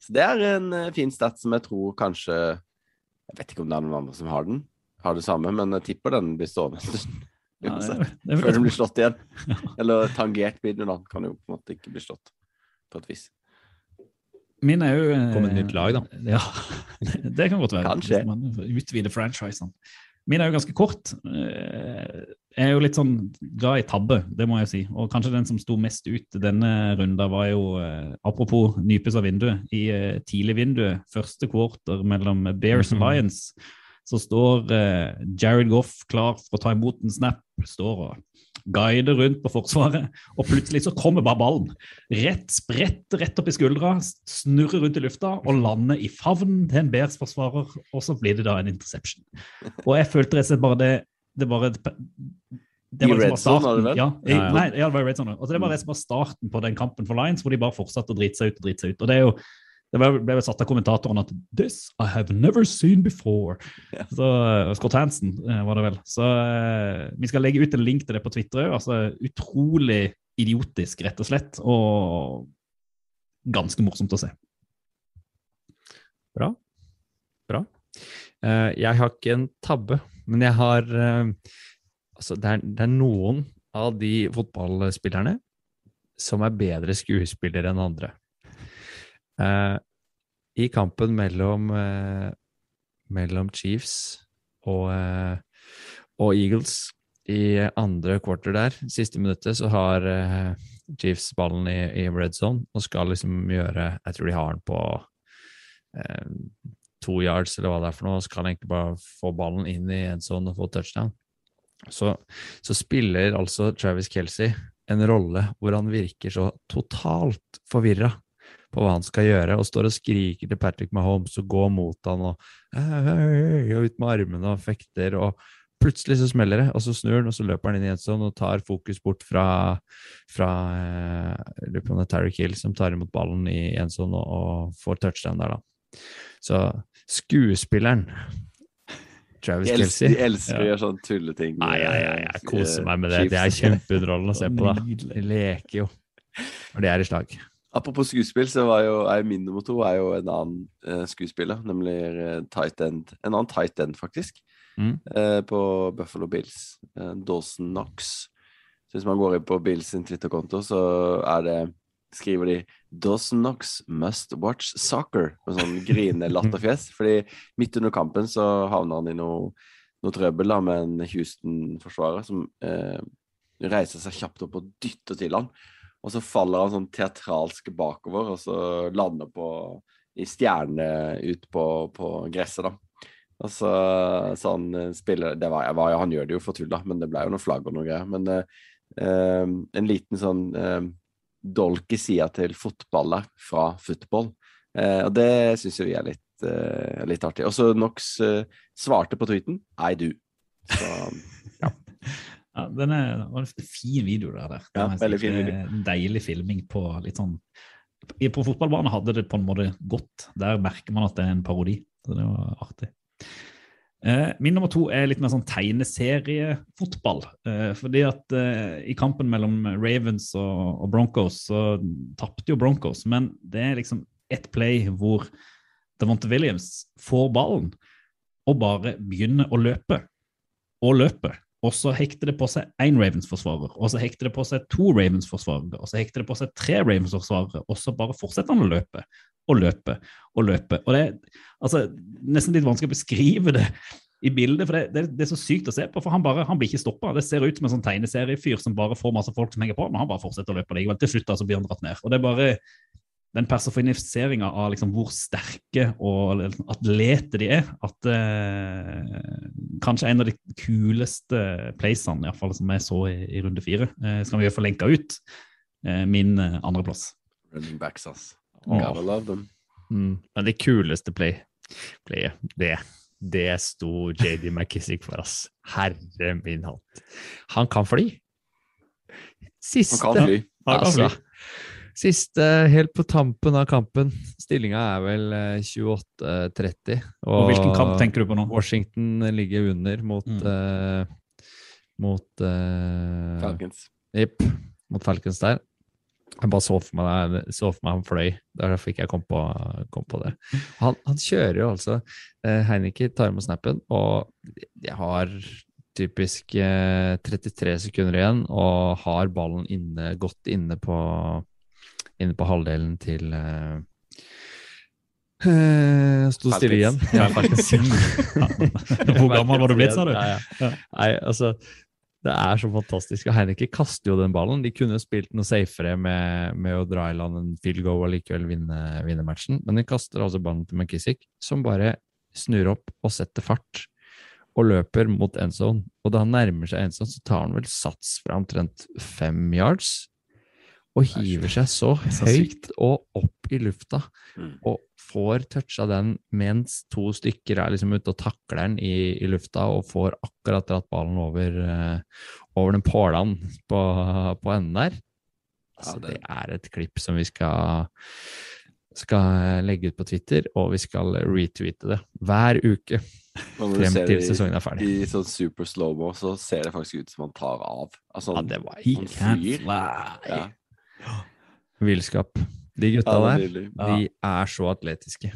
C: Så det er en eh, fin stat som jeg tror kanskje Jeg vet ikke om det er noen andre som har den, har det samme, men jeg tipper den blir stående en stund.
A: Ja, det, det,
C: Før den blir slått igjen. Eller tangert blir den, da. Kan jo på en måte ikke bli slått, på et vis.
A: Min er jo eh,
B: Kom et nytt lag, da.
A: Ja, det kan godt være.
C: Kanskje.
A: Hvis man utvider franchisene. Min er jo ganske kort. Eh, Jeg er jo litt sånn glad i tabbe, det må jeg si. Og kanskje den som sto mest ut denne runden, var jo Apropos nypes av vinduet. I tidligvinduet, tidlig vinduet, første quarter mellom Bears og
B: Mhm.
A: Lions, så står eh, Jared Goff klar for å ta imot en snap. Står og guider rundt på forsvaret, og plutselig så kommer bare ballen. Rett sprett rett opp i skuldra, snurrer rundt i lufta og lander i favnen til en Bears-forsvarer, og så blir det da en interception. Og jeg følte rett og slett bare det det var et, det
C: I
A: var
C: red
A: liksom
C: zone, var det vel?
A: Ja, i. Nei, ja, det var i red zone. Altså, det var rett og slett starten på den kampen for Lions, hvor de bare fortsatte å drite seg ut og drite seg ut. Og det er jo det ble vel satt av kommentatoren at 'This I have never seen before'.
C: Ja.
A: Så, uh, Scott Hansen eh, var det vel. Så eh, vi skal legge ut en link til det på Twitter òg. Altså, utrolig idiotisk, rett og slett. Og ganske morsomt å se.
B: Bra. Bra. Eh, jeg har ikke en tabbe, men jeg har eh, Altså, det er, det er noen av de fotballspillerne som er bedre skuespillere enn andre. Eh, I kampen mellom, eh, mellom Chiefs og, eh, og Eagles i andre quarter der, siste minuttet, så har eh, Chiefs ballen i, i red zone og skal liksom gjøre Jeg tror de har den på eh, to yards, eller hva det er for noe, og skal egentlig bare få ballen inn i en sånn og få touchdown. Så, så spiller altså Travis Kelsey en rolle hvor han virker så totalt forvirra på hva han skal gjøre, og står og skriker til Patrick Mahomes og går mot han og, og ut med armene og fekter, og plutselig så smeller det, og så snur han, og så løper han inn i en sånn og tar fokus bort fra, fra eh, lurer på om det er Tyreek Hill som tar imot ballen i en sånn og, og får touchdown der, da. Så skuespilleren Travis
C: De
B: Kelsey
C: de elsker å gjøre sånne tulleting.
B: Nei, ja, ja,
C: eh,
B: jeg koser meg med det. Det er kjempeunderholdende å se på, da. De leker jo. Og det er i slag.
C: Apropos skuespill, så var jo er min nummer to er jo en annen uh, skuespiller, nemlig uh, tight end. En annen tight end, faktisk,
B: Mm.
C: uh, på Buffalo Bills. Dawson Knox. Så hvis man går inn på Bills sin Twitter-konto, så er det skriver de 'Dawson Knox must watch soccer' med sånn grine-latterfjes. Fordi midt under kampen så havner han i noe, noe trøbbel da, med en Houston-forsvarer som reiser seg kjapt opp og dytter til han. Og så faller han sånn teatralsk bakover, og så lander på i stjerne ut på, på gresset, da. Og så, så han eh, spiller det var, var, Han gjør det jo for tull, da, men det ble jo noe flagg og noe greier. Men eh, eh, en liten sånn eh, dolk i sida til fotballer fra football. Eh, og det syns jo vi er litt, eh, litt artig. Og så Nox eh, svarte på tweeten I do. Så
A: Ja, den er, var en fin video der. der.
C: Ja, veldig fin video.
A: deilig filming på litt sånn På fotballbanen hadde det på en måte gått. Der merker man at det er en parodi. Så det var artig. Eh, min nummer to er litt mer sånn tegneseriefotball. Eh, fordi at eh, i kampen mellom Ravens og, og Broncos så tapte jo Broncos, men det er liksom ett play hvor Devonte Williams får ballen og bare begynner å løpe. Og løpe. Og så hekter det på seg én Ravens-forsvarer, og så hekter det på seg to Ravens-forsvarere, og så hekter det på seg tre Ravens-forsvarere, og så bare fortsetter han å løpe og løpe og løpe. Og det er altså, nesten litt vanskelig å beskrive det i bildet, for det, det, det er så sykt å se på. For han, bare, han blir ikke stoppa. Det ser ut som en sånn tegneseriefyr som bare får masse folk som henger på, men han bare fortsetter å løpe likevel. Til slutt da, så blir han dratt ned. Og det er bare den personifiseringa av liksom hvor sterke og liksom atlete de er, at eh, kanskje en av de kuleste playsene i hvert fall, som jeg så i, i runde fire, eh, skal vi få lenka ut. Eh, min eh, andreplass.
C: Running backs, ass. Gotta love them.
B: Mm. Men det kuleste play, playet, det, det sto JD McKissick for, ass. Herre min hatt. Han kan fly. Siste
C: Han kan fly.
B: Han kan
A: Altså.
B: Siste, helt på tampen av kampen. Stillinga er vel eh, 28-30.
A: Og hvilken kamp tenker du på nå?
B: Washington ligger under mot
A: Mm.
B: uh, Mot uh,
C: Falcons.
B: Jepp, mot Falcons der. Jeg bare så for meg, så for meg han fløy. Derfor ikke jeg kom på, kom på det. Han, han kjører jo altså Heineke tar med snappen, og jeg har typisk eh, 33 sekunder igjen og har ballen inne, godt inne på, inne på halvdelen til uh, eh, Sto stille igjen. Ja.
A: Hvor gammel var du blitt, sa du?
B: Ja, ja. Nei, altså det er så fantastisk. og Heineke kaster jo den ballen. De kunne jo spilt noe safere med, med å dra i land en field goal og likevel vinne, vinne matchen, men de kaster altså ballen til McKissick, som bare snur opp og setter fart og løper mot endzone. Og da han nærmer seg endzone, så tar han vel sats fra omtrent fem yards og hiver seg så
A: så
B: høyt og opp i lufta
C: Mm.
B: og får toucha den mens to stykker er liksom ute og takler den i, i lufta og får akkurat dratt ballen over, eh, over den pålan på, på enden der. Altså,
C: det-
B: er et klipp som vi skal, skal legge ut på Twitter, og vi skal retweete det hver uke frem til
C: i-
B: sesongen er ferdig.
C: I sånn super slow-mo så ser det faktisk ut som han tar av. Altså,
B: Ja, det var
A: He
C: Han flyr. ja.
B: Villskap. De gutta
C: Ja, er
B: der, de er så atletiske.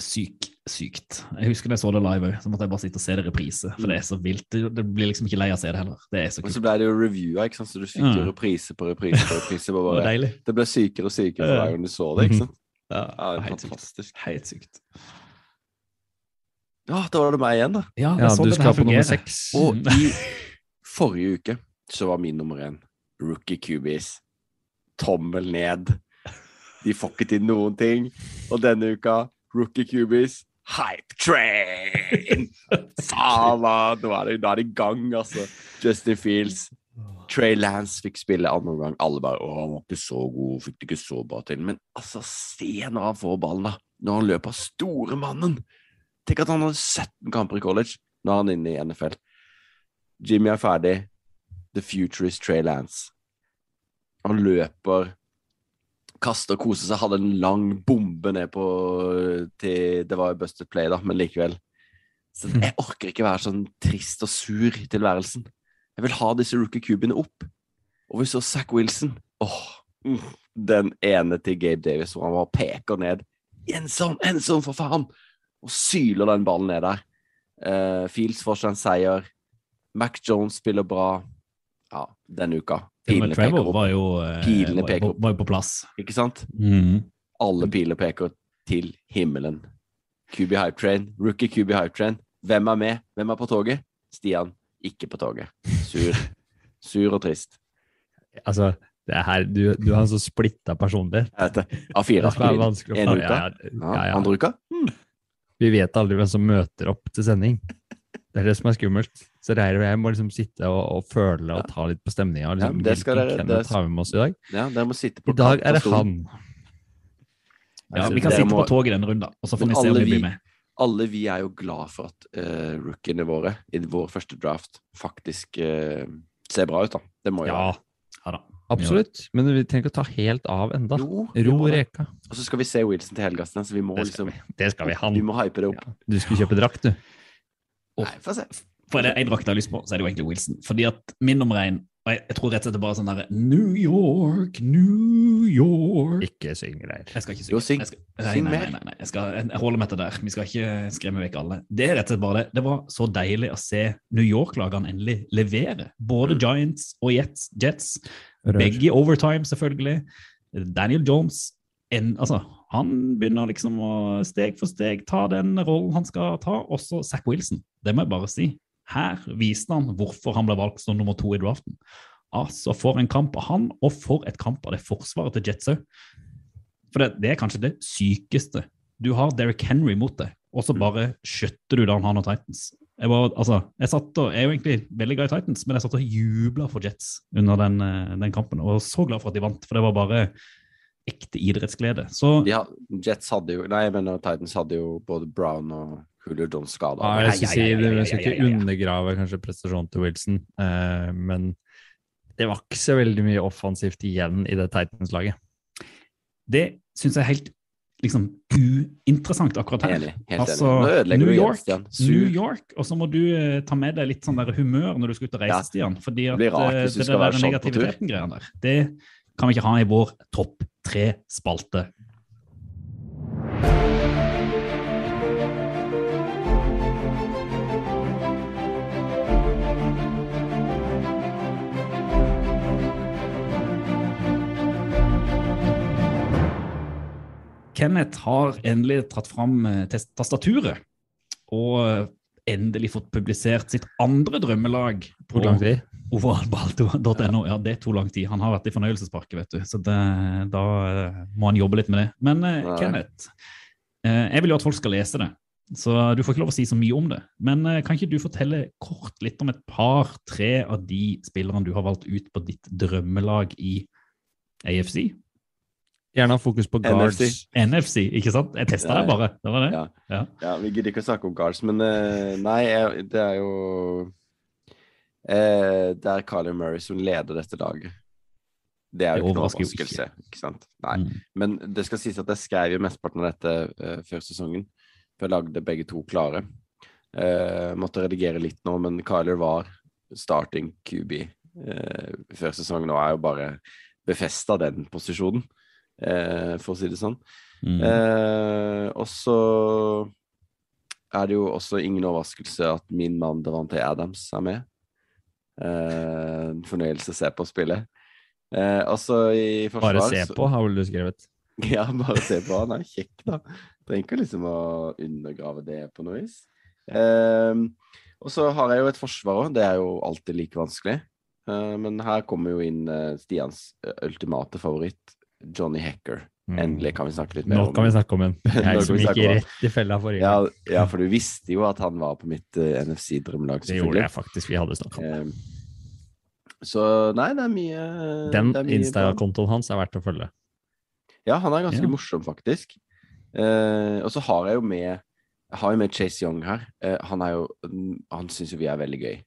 A: Syk, sykt. Jeg husker da jeg så det live òg, så måtte jeg bare sitte og se det i reprise. For det er så vilt. Det, det blir liksom ikke lei av å se det heller. Det er så kult.
C: Og så ble det jo reviewa, ikke sant? så du fikk jo
A: Ja.
C: reprise på reprise på reprise.
A: Det
C: Bare,
A: var deilig.
C: det ble sykere og sykere hver gang du så det. ikke sant?
A: Ja,
C: Ja, det er
A: helt sykt.
C: fantastisk.
A: Helt sykt.
C: Ja, da var det meg igjen, da.
A: Ja, det
B: Ja, du skal på nummer seks.
C: Og i forrige uke så var min nummer én rookie cubies. Tommel ned. De får ikke til noen ting. Og denne uka rookie cubies. Hype train! Sala! Nå er det, nå er det i gang, altså. Justin Fields. Trey Lance fikk spille andre omgang. Alle bare 'Å, han var ikke så god, fikk det ikke så bra til'. Men altså, se når han får ballen, da. Når han løper store mannen. Tenk at han hadde 17 kamper i college. Nå er han inne i NFL. Jimmy er ferdig. The future is Trey Lance. Han løper, kaster og koser seg. Hadde en lang bombe ned på til, Det var jo busted play, da, men likevel. Så jeg orker ikke være sånn trist og sur i tilværelsen. Jeg vil ha disse rookie cubene opp. Og vi så Zack Wilson. Åh, mm, den ene til Gabe Davis hvor han bare peker ned. Ensom, ensom, for faen! Og syler den ballen ned der. Uh, Fields får seg en seier. Mac Jones spiller bra. Ja, denne uka. Pilene peker opp.
A: var jo, eh,
C: Pilene peker opp.
A: var jo på plass.
C: Ikke sant?
A: Mm.
C: Alle piler peker til himmelen. QB Hype Train. Rookie QB Hype Train. Hvem er med? Hvem er på toget? Stian. Ikke på toget. Sur. Sur og trist.
B: Altså, det er her, du, du har en så splitta personlighet.
C: Jeg vet det. A4
B: Det er vanskelig å
C: En uke.
B: ja,
C: Ja,
B: ja, ja.
C: Andre uka?
B: Vi vet aldri hvem som møter opp til sending. Det er det som er skummelt. Så Reir og jeg må liksom sitte og, og føle og ta litt på stemninga. Liksom,
C: Ja, det skal dere- det-
B: har med oss i dag?
C: Ja, dere må sitte på
B: I dag er det han.
A: Ja,
C: Altså,
A: vi kan sitte
C: må-
A: på toget denne runden, og så får vi se om
C: alle
A: vi blir med.
C: Alle vi er jo glad for at uh, rookiene våre i vår første draft faktisk uh, ser bra ut, da. Det må jo
B: Ja.
A: Ja da.
B: absolutt. Men vi trenger ikke å ta helt av enda.
C: Jo,
B: Ro reka.
C: Og så skal vi se Wilson til helga, så vi må
B: Det skal
C: liksom
B: vi. Det skal vi. Han.
C: Vi må hype det opp.
B: Du skulle kjøpe drakt, du.
C: Nei, få se.
A: For er det jeg har lyst på, så er det jo egentlig Wilson. Fordi at min nummer én og jeg, jeg tror rett og slett det er bare sånn derre New York, New York
B: Ikke syng, der.
A: Jeg skal ikke synge.
C: Jo, syng.
A: Jeg skal, nei,
C: Syng
A: nei,
C: mer.
A: nei, nei, nei. Jeg, skal, jeg holder meg til der. Vi skal ikke skremme vekk alle. Det er rett og slett bare det. Det var så deilig å se New York-lagene endelig levere. Både
C: Mm.
A: Giants og Jets. Jets begge i overtime, selvfølgelig. Daniel Jones en, altså, han begynner liksom å steg for steg ta den rollen han skal ta. Også Zack Wilson. Det må jeg bare si. Her viste han hvorfor han ble valgt som nummer to i draften. Altså, For en kamp av han, og for et kamp av det forsvaret til Jets òg. For det, det er kanskje det sykeste. Du har Derrick Henry mot deg, og så bare skjøtter du da han har Titans. Jeg, var, altså, jeg, satt og, jeg er jo egentlig veldig glad i Titans, men jeg satt og jubla for Jets under den, eh, den, kampen. Og var så glad for at de vant, for det var bare ekte idrettsglede. Så
C: ja, Jets hadde jo Nei, jeg mener Titans hadde jo både Brown og Julio Jones skada.
B: Ja, jeg skal si, du skal ikke undergrave kanskje prestasjonen til Wilson, eh, men det var ikke så veldig mye offensivt igjen i det Titans-laget.
A: Det syns jeg er helt liksom uinteressant akkurat her.
C: Enig, helt
A: altså,
C: enig.
A: New York, New York, og så må du uh, ta med deg litt sånn der humør når du skal ut og reise,
C: Ja.
A: Stian. Fordi at
C: Det blir rart
A: uh,
C: hvis du
A: det
C: skal
A: der
C: være sånn på
A: der, det kan vi ikke ha i vår topp tre-spalte. Kenneth har endelig tatt fram eh, tastaturet og endelig fått publisert sitt andre drømmelag
B: Hvor lang tid?
A: Ovalball.no. Ja, det tok lang tid. Han har vært i fornøyelsesparket, vet du. Så det, da eh, må han jobbe litt med det. Men
C: Nei.
A: Kenneth, eh, jeg vil jo at folk skal lese det. Så du får ikke lov å si så mye om det. Men kan ikke du fortelle kort litt om et par-tre av de spillerne du har valgt ut på ditt drømmelag i AFC?
B: Gjerne ha fokus på guards.
C: NFC.
A: NFC, ikke sant? Jeg testa
C: Ja,
A: det bare. Det var det.
C: Ja.
A: Ja.
C: Ja, vi gidder ikke å snakke om guards, men nei, det er jo eh, Det er Carly Murray som leder dette laget. Det er
A: Det
C: jo ikke noe overraskelse, ikke sant? Nei.
A: Mm.
C: Men det skal sies at jeg skrev jo mesteparten av dette uh, før sesongen. For jeg lagde begge to klare. Uh, måtte redigere litt nå, men Kyler var starting QB uh, før sesongen og er jo bare befesta den posisjonen, uh, for å si det sånn.
A: Mm.
C: Eh, og så er det jo også ingen overraskelse at min mann Davante Adams er med. Eh, en fornøyelse å se på spillet. Eh, altså i forsvar
B: Bare se på, har vel du skrevet.
C: Ja, bare se på han. Han er kjekk, da. Trenger ikke liksom å undergrave det på noe vis. Eh, og så har jeg jo et forsvar òg. Det er jo alltid like vanskelig. Eh, men her kommer jo inn eh, Stians eh, ultimate favoritt, Johnny Hacker.
B: Mm.
C: Endelig kan vi snakke litt mer
B: Nå
C: om
B: kan vi snakke om en. Jeg som gikk rett i fella forrige
C: Ja,
B: gang.
C: ja, for du visste jo at han var på mitt uh, NFC-drømmelag,
B: Det gjorde jeg faktisk. Vi hadde snakka om det.
C: Eh, så nei, det er mye
B: Den. Insta-kontoen hans er verdt å følge.
C: Ja, han er ganske
A: Ja.
C: morsom, faktisk. Uh, og så har jeg jo med Jeg har jo med Chase Young her. Eh, han er jo Han syns jo vi er veldig gøy.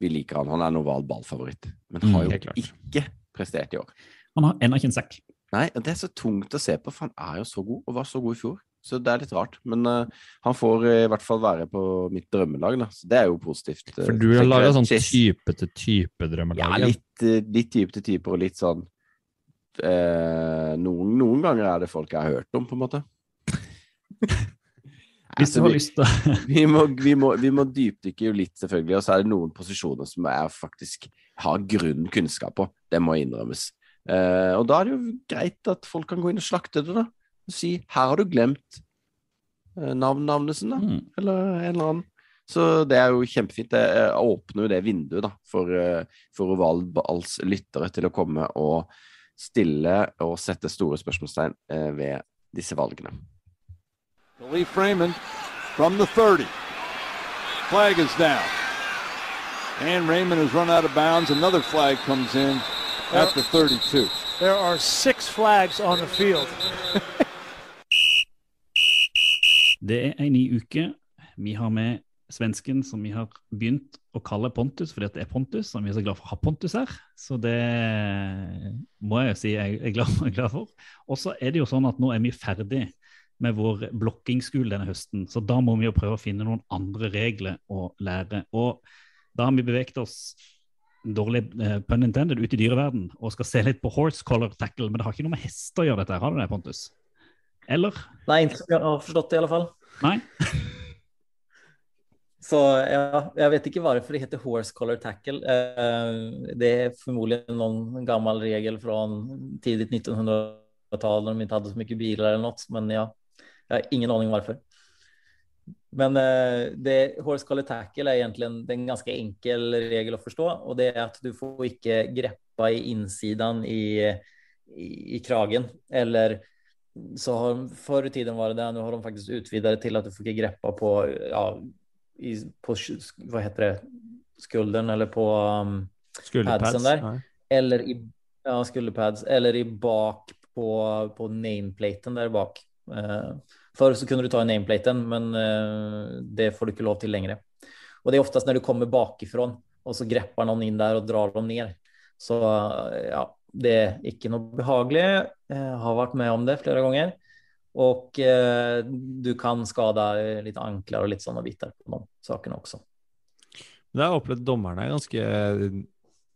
C: Vi liker han. Han er en oval ballfavoritt, men
A: Mm,
C: har jo ikke prestert i år.
A: Han har ennå ikke en sekk.
C: Nei, og det er så tungt å se på, for han er jo så god, og var så god i fjor. Så det er litt rart. Men uh, han får eh, i hvert fall være på mitt drømmelag, da. Så det er jo positivt. eh,
B: For du har laga sånn type til type
C: Ja, litt, litt type til type, og litt sånn noen, noen ganger er det folk jeg har hørt om, på en måte.
A: Hvis du
C: Altså,
A: har lyst til
C: vi må, vi, må, vi må dypdykke jo litt, selvfølgelig, og så er det noen posisjoner som jeg faktisk har grunn kunnskap på. Det må innrømmes. Eh, og da er det jo greit at folk kan gå inn og slakte det, da. Og si her har du glemt eh, navn Navnesen, da.
A: Mm.
C: Eller en eller annen. Så det er jo kjempefint. Det eh, åpner jo det vinduet da, for, eh, for Ovalballs lyttere til å komme og stille og sette store spørsmålstegn eh, ved disse valgene.
E: Lee Freeman from the 30. Flag is down. And Raymond has run out of bounds. Another flag comes in at the 32.
F: There are six flags on the field.
A: Det er en ny uke. Vi har med svensken som vi har begynt å kalle Pontus, fordi at det er Pontus, og vi er så glad for å ha Pontus her. Så det må jeg jo si jeg er glad, er glad for. Og så er det jo sånn at nå er vi ferdig med vår blokkingsskole denne høsten, så da må vi jo prøve å finne noen andre regler å lære. Og da har vi beveget oss dårlig uh, pun intended ute i dyreverden og skal se litt på horse collar tackle, men det har ikke noe med hester å gjøre dette, her, har du det, Pontus? Eller?
G: Nei, jeg som har forstått det i alle fall.
A: Nei?
G: Så ja, jeg vet ikke hvorfor det heter horse collar tackle. Eh, Det er formodentlig noen gammel regel fra tidlig 1900-tall, når de ikke hadde så mye biler eller noe. Men ja, jeg har ingen aning varför. Men eh, det, collar tackle är egentligen det er en ganske enkel regel å forstå. Og det er at du får ikke greppa i innsiden i, i, i kragen eller så har, Før i tiden var det det, nå har de faktisk utvidet det til at du får ikke greppa på, ja, i, på, Hva heter det, skulden eller på um, padsen där.
B: Ja.
G: Eller i ja, skulderpads eller i bak på, på nameplaten der bak. Eh, förr så kunne du ta i nameplaten, men eh, det får du ikke lov til lenger. Og det er oftest når du kommer bakifrån og så grepper noen inn der og drar dem ned. Så eh, ja, det er ikke noe behagelig. Jeg har vært med om det flere ganger. Og eh, du kan skade litt ankler og litt sånne bitar på de også. Men
B: Det har opplevd dommerne er ganske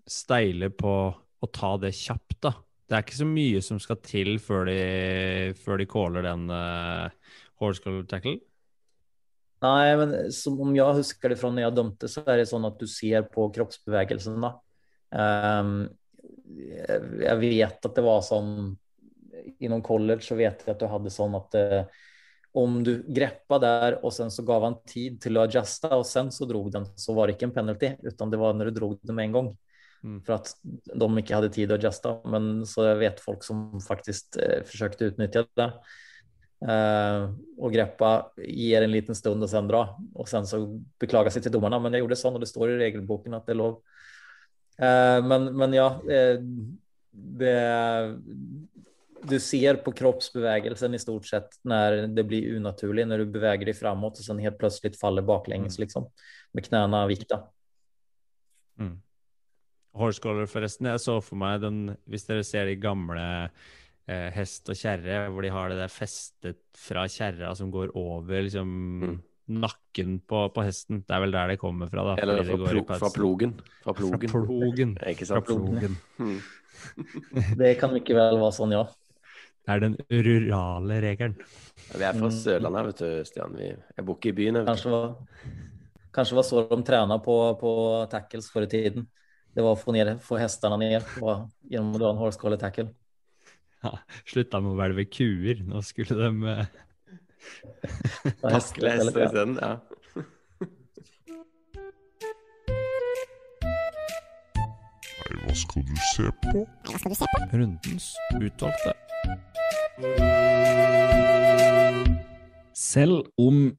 B: steile på å ta det kjapt, da. Det er ikke så mye som skal til før de, før de caller den uh, horse collar tackle.
G: Nei, men som om jeg husker det fra når jeg dømte, så er det sånn at du ser på kroppsbevägelserna. Um, jeg vet at det var sånn, i noen college så vet jeg at du hadde sånn at uh, om du greppa der og sen så gav han tid til å adjuste, og sen så drog den så var det ikke en penalty utan det var når du drog den med en gång.
B: Mm.
G: at de ikke hadde tid å adjuste. Men så vet folk som faktisk eh, försökte utnyttja det. Eh, og greppa, gir en liten stund og sen dra. Og sen så beklaga seg til dommerne. Men jeg gjorde sånn, og det står i regelboken at det er lov. Eh, men, men ja, eh, det, du ser på kroppsbevegelsen i stort sett når det blir unaturlig, når du beveger deg framåt og sen helt plutselig faller baklänges liksom med knäna vikta.
B: Mm. Horse collar, forresten. Jeg så for meg den Hvis dere ser de gamle eh, hest og kjerre, hvor de har det der festet fra kjerra som går over liksom
C: Mm.
B: nakken på, på hesten. Det er vel der det kommer fra, da.
C: Eller fra,
B: går
C: plo, fra plogen. Fra plogen.
B: Fra plogen.
C: Ikke
B: Fra plogen.
C: Mm.
G: Det kan ikke vel være sånn, ja.
B: Det er den rurale regelen.
C: Vi er fra
G: Mm.
C: Sørlandet, vet du, Stian. Vi, jeg bor ikke i byen.
G: Kanskje var, kanskje var så de trena på, på tackles for i tiden. Det var att få, ner, få hästarna ner på, genom att dra en horse collar tackle.
B: Ja, Slutta med å hvelve kuer. Nå skulle de eh,
G: takle.
C: Hester
G: ja.
C: isteden. Ja.
H: Nei, hva skal du se på?
D: Hva skal du se på?
B: Rundens utvalgte.
A: Selv om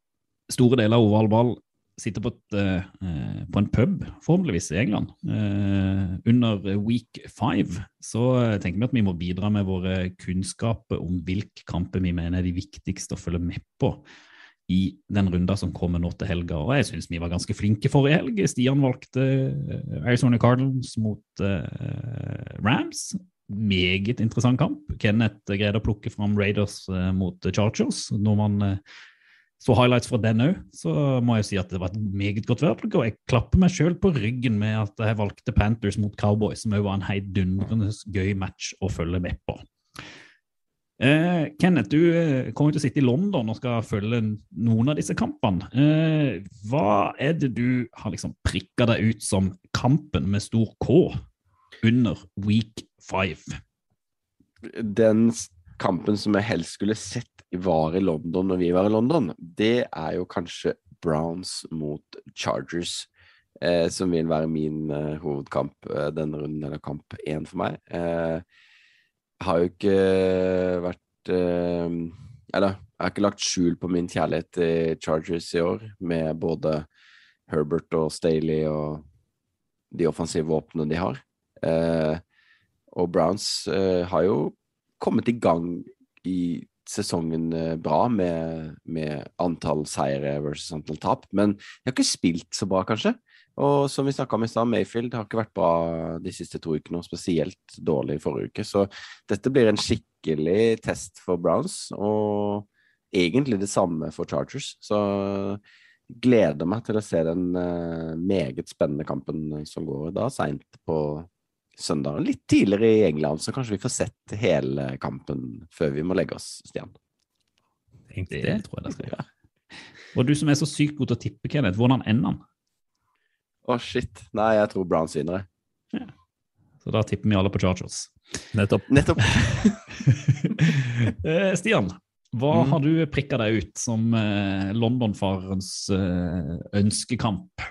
A: store deler av ovalball sitter på, et, eh, på en pub, forhåpentligvis i England, eh, under week five, så tenker vi at vi må bidra med våre kunnskaper om hvilke kamper vi mener er de viktigste å følge med på i den runda som kommer nå til helga. Og jeg syns vi var ganske flinke forrige helg. Stian valgte eh, Arizona Cardinals mot eh, Rams. Meget interessant kamp. Kenneth greide å plukke fram Raiders eh, mot Chargers. Når man eh, så highlights fra den òg, så må jeg si at det var et meget godt værplukk. Og jeg klapper meg sjøl på ryggen med at jeg valgte Panthers mot Cowboys, som òg var en heidundrende gøy match å følge med på. Eh, Kenneth, du eh, kommer til å sitte i London og skal følge noen av disse kampene. Eh, hva er det du har liksom prikka deg ut som kampen med stor K under week five?
C: Den kampen som jeg helst skulle sett var i London når vi var i London, det er jo kanskje Browns mot Chargers. Eh, som vil være min eh, hovedkamp eh, denne runden, eller kamp én for meg. Eh, har jo ikke vært eh, Eller jeg har ikke lagt skjul på min kjærlighet til Chargers i år, med både Herbert og Staley og de offensive våpnene de har. Eh, og Browns eh, har jo kommet i gang i sesongen eh, bra med, med antall seire versus antall tap, men de har ikke spilt så bra, kanskje. Og som vi snakka om i stad, Mayfield har ikke vært bra de siste to ukene, og spesielt dårlig i forrige uke. Så dette blir en skikkelig test for Browns, og egentlig det samme for Chargers. Så gleder meg til å se den eh, meget spennende kampen som går da seint på søndag. Litt tidligere i England, så kanskje vi får sett hele kampen før vi må legge oss, Stian.
A: Det tror jeg det skal gjøre. Og du som er så sykt god til å tippe, Kenneth, hvordan ender han?
C: Å, shit. Nei, jeg tror Browns vinner. jeg.
A: Så da tipper vi alle på Chargers.
B: Nettopp.
C: Nettopp.
A: Eh, Stian, hva
B: Mm.
A: har du prikka deg ut som eh, London-farens eh, ønskekamp?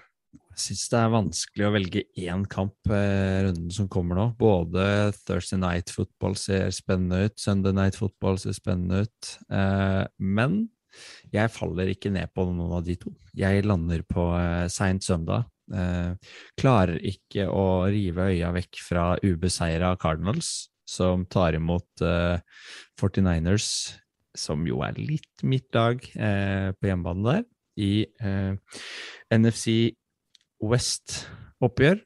B: Syns det er vanskelig å velge én kamp eh, runden som kommer nå. Både Thursday Night Football ser spennende ut, Sunday Night Football ser spennende ut. Eh, men jeg faller ikke ned på noen av de to. Jeg lander på eh, seint søndag. Eh, klarer ikke å rive øya vekk fra ubeseira Cardinals, som tar imot eh, 49ers, som jo er litt mitt lag på hjemmebane der, i NFC West-oppgjør.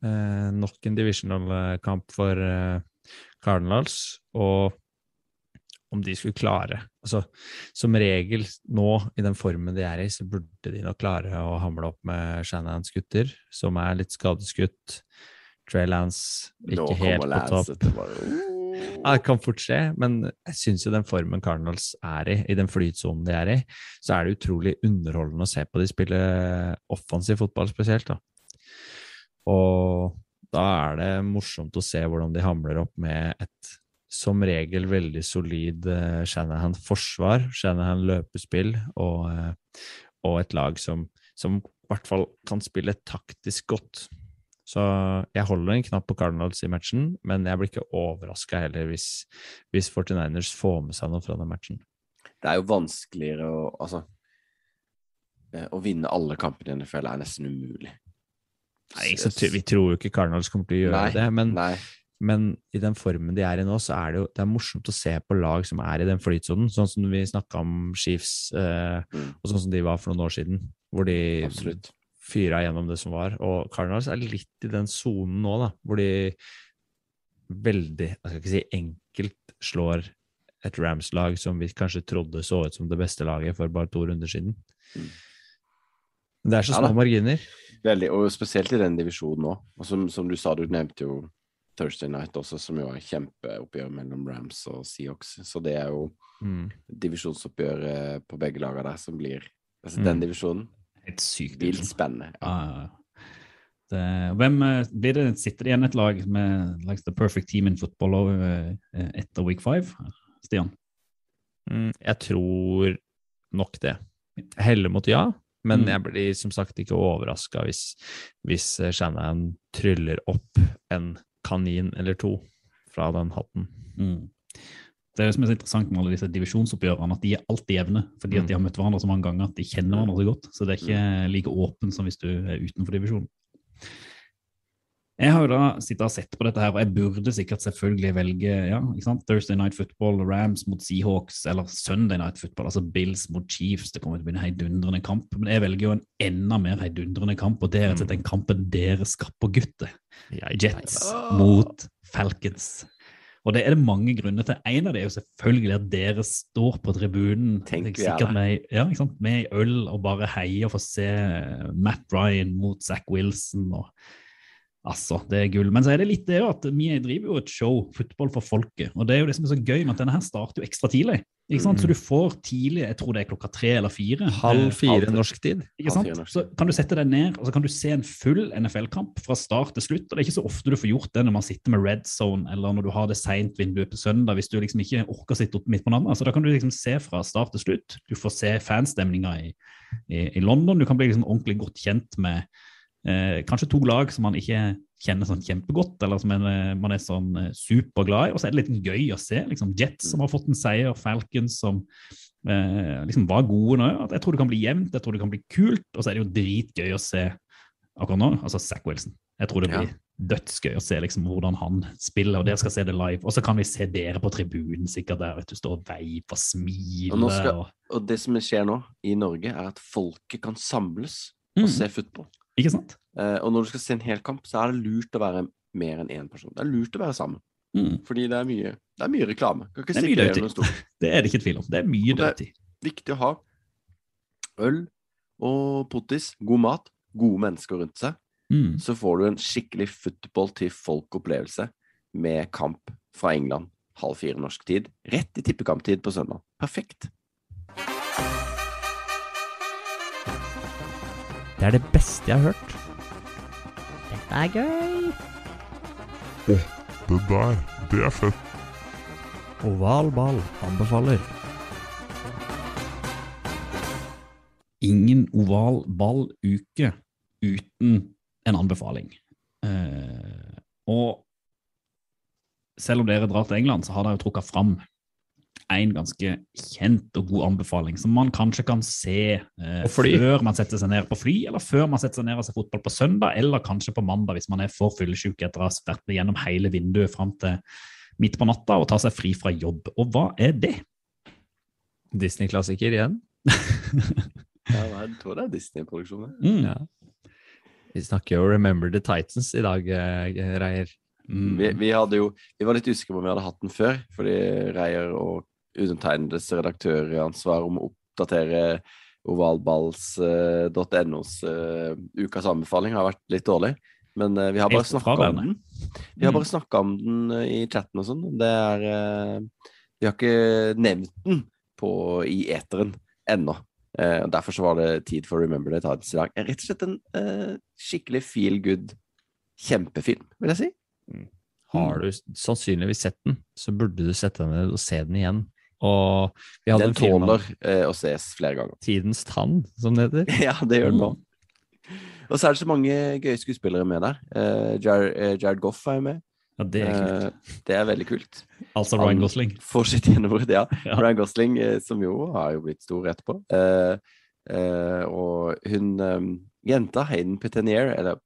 B: Eh, nok en divisional-kamp for eh, Cardinals, og om de skulle klare altså Som regel nå, i den formen de er i, så burde de nok klare å hamle opp med Shanahans gutter, som er litt skadeskutt. Trey Lance ikke helt på
C: Lance,
B: topp. Ja, det kan fort skje, men jeg syns jo den formen Cardinals er i, i den flytsonen de er i, så er det utrolig underholdende å se på de spille offensiv fotball spesielt, da. Og da er det morsomt å se hvordan de hamler opp med et som regel veldig solid eh, Shanahan-forsvar, Shanahan-løpespill, og, eh, og et lag som, som i hvert fall kan spille taktisk godt. Så jeg holder en knapp på Cardinals i matchen, men jeg blir ikke overraska heller hvis, hvis 49ers får med seg noe fra den matchen.
C: Det er jo vanskeligere å Altså eh, Å vinne alle kampene i NFL er nesten umulig.
B: Nei, så Vi tror jo ikke Cardinals kommer til å gjøre
C: Nei,
B: det, men, men i den formen de er i nå, så er det jo det er morsomt å se på lag som er i den flytsonen, sånn som vi snakka om Chiefs, eh,
C: Mm.
B: og sånn som de var for noen år siden, hvor de
C: Absolutt.
B: Fyra gjennom det som var. Og Cardinals er litt i den sonen nå, da, hvor de veldig, jeg skal ikke si enkelt, slår et Rams-lag som vi kanskje trodde så ut som det beste laget for bare to runder siden.
C: Mm.
B: Det er så små
C: ja,
B: marginer.
C: Veldig, og spesielt i den divisjonen nå. Og som, som du sa, du nevnte jo Thursday Night også, som jo er kjempeoppgjør mellom Rams og Seahawks. Så det er jo
B: Mm.
C: divisjonsoppgjør eh, på begge lagene der som blir Altså
B: Mm.
C: den divisjonen.
A: Helt sykt.
C: Vilt spennende. Ja.
A: Ja, ja. Det, hvem eh, blir det, Sitter det igjen et lag med like, the perfect team in football over, eh, etter week five? Stian?
B: Mm, jeg tror nok det. Heller mot ja, men
A: Mm.
B: jeg blir som sagt ikke overraska hvis, hvis eh, Shanahan tryller opp en kanin eller to fra den hatten.
A: Mm. Det er det som er så interessant med alle disse divisjonsoppgjørene, at de er alltid jevne. Fordi
B: Mm.
A: at de har møtt hverandre så mange ganger at de kjenner hverandre så godt. Så det er ikke like åpent som hvis du er utenfor divisjonen. Jeg har jo da sittet og sett på dette her, og jeg burde sikkert selvfølgelig velge ja, ikke sant? Thursday Night Football, Rams mot Seahawks, eller Sunday Night Football, altså Bills mot Chiefs. Det kommer til å bli en heidundrende kamp. Men jeg velger jo en enda mer heidundrende kamp, og det er rett og slett den kampen dere skaper, gutter. Jets mot Falcons. Og det er det mange grunner til. En av det er jo selvfølgelig at dere står på tribunen
C: Tenk er
A: sikkert med, ja, med øl og bare heier og får se Matt Ryan mot Zack Wilson. og Altså, det er gull. Men så er det litt det at vi driver jo et show, fotball for folket. Og det er jo det som er så gøy med at denne her starter jo ekstra tidlig. Ikke sant?
B: Mm.
A: Så du får tidlig, jeg tror det er klokka tre eller fire.
B: Halv
A: eh,
B: fire
C: halv-
B: norsk tid.
A: ikke sant?
C: norsk
A: Så kan du sette deg ned og så kan du se en full NFL-kamp fra start til slutt. og Det er ikke så ofte du får gjort det når man sitter med red zone eller når du har det seint vinduet på søndag. hvis du liksom ikke orker å sitte oppe midt på natta. Så da kan du liksom se fra start til slutt. Du får se fanstemninga i, i, i London. Du kan bli liksom ordentlig godt kjent med eh, kanskje to lag som man ikke kjenner sånn kjempegodt, eller som en, eh, man er sånn eh, superglad i. Og så er det litt gøy å se. liksom Jets som har fått en seier, Falcons som eh, liksom var gode nå. At Jeg tror det kan bli jevnt, jeg tror det kan bli kult, og så er det jo dritgøy å se akkurat nå, altså Zack Wilson. Jeg tror det
C: Ja.
A: blir dødsgøy å se liksom hvordan han spiller, og dere skal se det live. Og så kan vi se dere på tribunen sikkert der, vet du, stå og veipe og smile.
C: Og, skal,
A: og
C: det som skjer nå i Norge, er at folket kan samles og
A: Mm.
C: se fotball.
A: Ikke sant?
C: Eh, og når du skal se en hel kamp, så er det lurt å være mer enn én person. Det er lurt å være sammen.
A: Mm.
C: Fordi det er mye, det er mye reklame.
A: Det er mye dødtid. Det er det ikke tvil om. Det er mye dødtid.
C: Viktig å ha øl og pottis, god mat, gode mennesker rundt seg.
A: Mm.
C: Så får du en skikkelig football til folk-opplevelse med kamp fra England halv fire norsk tid. Rett i tippekamptid på søndag. Perfekt.
B: Det er det beste jeg har hørt.
D: Dette er gøy.
H: Det der, det er fett.
B: Oval ball anbefaler.
A: Ingen oval ball-uke uten en anbefaling. Eh, og selv om dere drar til England, så har dere jo trukket fram en ganske kjent og god anbefaling som man kanskje kan se eh, før man setter seg ned på fly, eller før man setter seg ned og ser fotball på søndag, eller kanskje på mandag hvis man er for fyllesyk etter å ha vært gjennom hele vinduet fram til midt på natta og tar seg fri fra jobb. Og hva er det?
B: Disney-klassiker igjen.
C: Ja, jeg tror det er Disney-produksjoner.
A: Mm.
B: Ja. Vi snakker jo Remember the Titans i dag, eh, Reier.
A: Mm.
C: Vi, vi, jo, vi var litt usikre på om vi hadde hatt den før, fordi Reier og undertegnedes redaktøransvar om å oppdatere ovalballs.nos uh, ukas anbefaling har vært litt dårlig. Men uh, vi har bare snakka om den. Vi har
A: Mm.
C: bare snakka om den eh, i chatten og sånn. Det er uh, Vi har ikke nevnt den på, i eteren ennå. Uh, Derfor så var det tid for Remember the Titans i dag. Rett og slett en uh, skikkelig feel good kjempefilm, vil jeg si.
B: Har du sannsynligvis sett den, så burde du sette deg ned og se den igjen. Og vi hadde
C: Den tåler eh, å ses flere ganger.
B: Tidens tann, som det heter.
C: Ja, det gjør den nå. Og så er det så mange gøye skuespillere med der. Eh, Jared, eh, Jared Goff er jo med.
A: Ja, det er kult.
C: Det er veldig kult.
A: Altså Ryan Gosling.
C: Får sitt gjennombrudd, ja.
A: Ja.
C: Ryan Gosling, som jo har jo blitt stor etterpå. Og hun jenta, Hayden Petenier, eller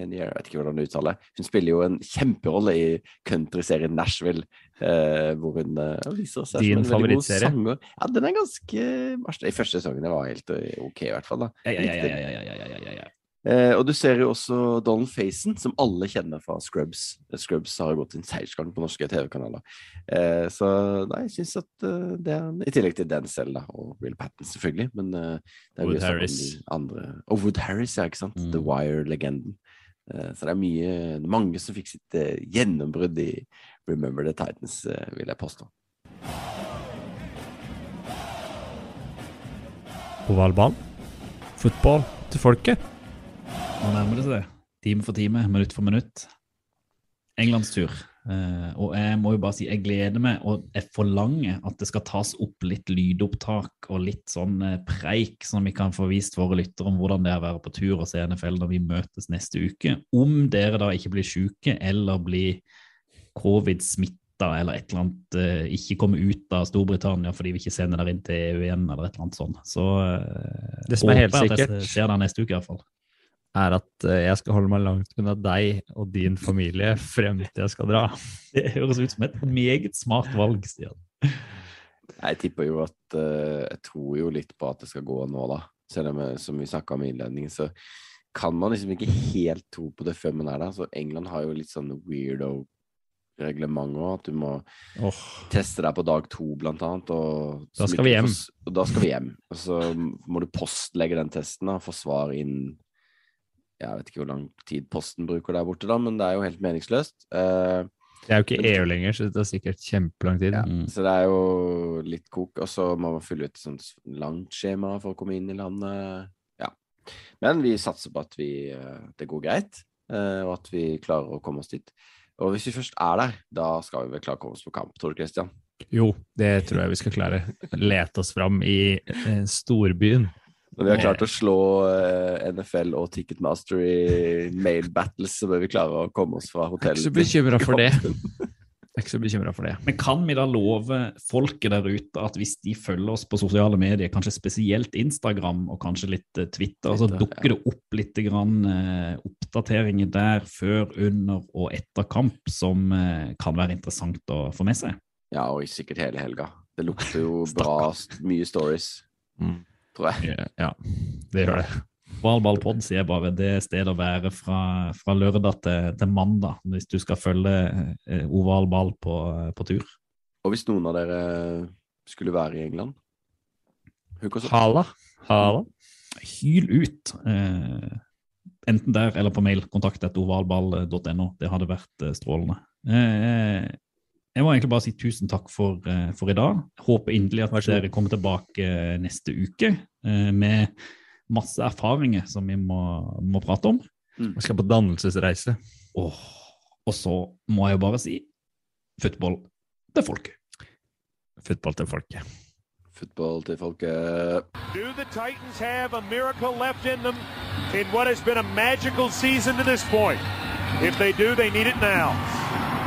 C: Petenier, jeg vet ikke hvordan det uttaler, hun spiller jo en kjemperolle i countryserien Nashville, eh, hvor hun eh, viser seg
B: Din
C: som en veldig god sanger. Ja, den er ganske. De første sesongen var helt eh, ok, i hvert fall. da.
A: Ja, ja, ja, ja, ja, ja, ja, ja.
C: Eh, og du ser jo også Donald Faison, som alle kjenner fra Scrubs. Scrubs har gått sin seiersgang på norske TV-kanaler. Eh, så nei, jeg syns at uh, det er I tillegg til den selv, da, og Will Patton, selvfølgelig. Men uh, det er
B: Wood Harris.
C: andre. Og Wood Harris, ja, ikke sant.
A: Mm.
C: The Wire-legenden. Eh, så det er mye mange som fikk sitt eh, gjennombrudd i Remember the Titans, eh, vil jeg påstå.
B: Ovalbanen. Fotball til folket.
A: Nå nærmer det seg. Time for time, minutt for minutt. Englands tur. Eh, og jeg må jo bare si jeg gleder meg, og jeg forlanger at det skal tas opp litt lydopptak og litt sånn eh, preik, som vi kan få vist våre lyttere om hvordan det er å være på tur og se NFL når vi møtes neste uke. Om dere da ikke blir syke eller blir covid-smitta eller et eller annet, eh, ikke kommer ut av Storbritannia fordi vi ikke sender dere inn til EU igjen eller et eller annet sånt. Så
B: Det som er helt sikkert-
A: ser deg neste uke iallfall.
B: Er at eh, jeg skal holde meg langt unna deg og din familie frem til jeg skal dra.
A: Det høres ut som et meget smart valg, Stian.
C: Jeg tipper jo at eh, Jeg tror jo litt på at det skal gå nå, da. Selv om, som vi snakka om i innledningen, så kan man liksom ikke helt tro på det før man er der. Så England har jo litt sånn weirdo reglement òg, at du må
B: oh.
C: teste deg på dag to, blant annet. Og
B: Da skal vi hjem.
C: Og da skal vi hjem. Og så må du postlegge den testen, og få svar innen Jeg vet ikke hvor lang tid posten bruker der borte, da, men det er jo helt meningsløst. Uh,
B: det er jo ikke EU lenger, så det tar sikkert kjempelang tid.
C: ja,
A: Mm.
C: Så det er jo litt kok, og så må man fylle ut et sånt langt skjema for å komme inn i landet. Ja. Men vi satser på at vi, eh, det går greit, eh, og at vi klarer å komme oss dit. Og hvis vi først er der, da skal vi vel klare å komme oss på kamp, tror du, Christian?
B: Jo, det tror jeg vi skal klare. Lete oss fram i storbyen.
C: Når vi har klart å slå eh, NFL og Ticketmaster i mail battles, så bør vi klare å komme oss fra hotellet.
B: Jeg er ikke så bekymra for det. Jeg er ikke så bekymra for det.
A: Men kan vi da love folket der ute at hvis de følger oss på sosiale medier, kanskje spesielt Instagram og kanskje litt eh, Twitter, så dukker det opp litt grann, eh, oppdateringer der før, under og etter kamp som kan være interessant å få med seg?
C: Ja, og sikkert hele helga. Det lukter jo bra, mye stories,
B: Mm.
C: Tror jeg.
B: Ja, det gjør det.
A: Valballpod sier jeg bare det er stedet å være fra, fra lørdag til, til mandag hvis du skal følge eh, ovalball på, på tur.
C: Og hvis noen av dere skulle være i England.
B: Hala. Hala.
A: Hyl ut. Eh, enten der eller på mail. Kontakt etter ovalball.no. Det hadde vært eh, strålende. Eh, jeg må egentlig bare si tusen takk for, eh, for i dag. Håper inderlig at dere kommer tilbake eh, neste uke eh, med masse erfaringer som vi må, må prate om.
B: Vi skal på dannelsesreise.
A: Oh, og så må jeg jo bare si football til folket.
B: Football til folket.
C: football til folket.
F: Do the Titans have a miracle left in them in what has been a magical season to this point? If they do, they need it now.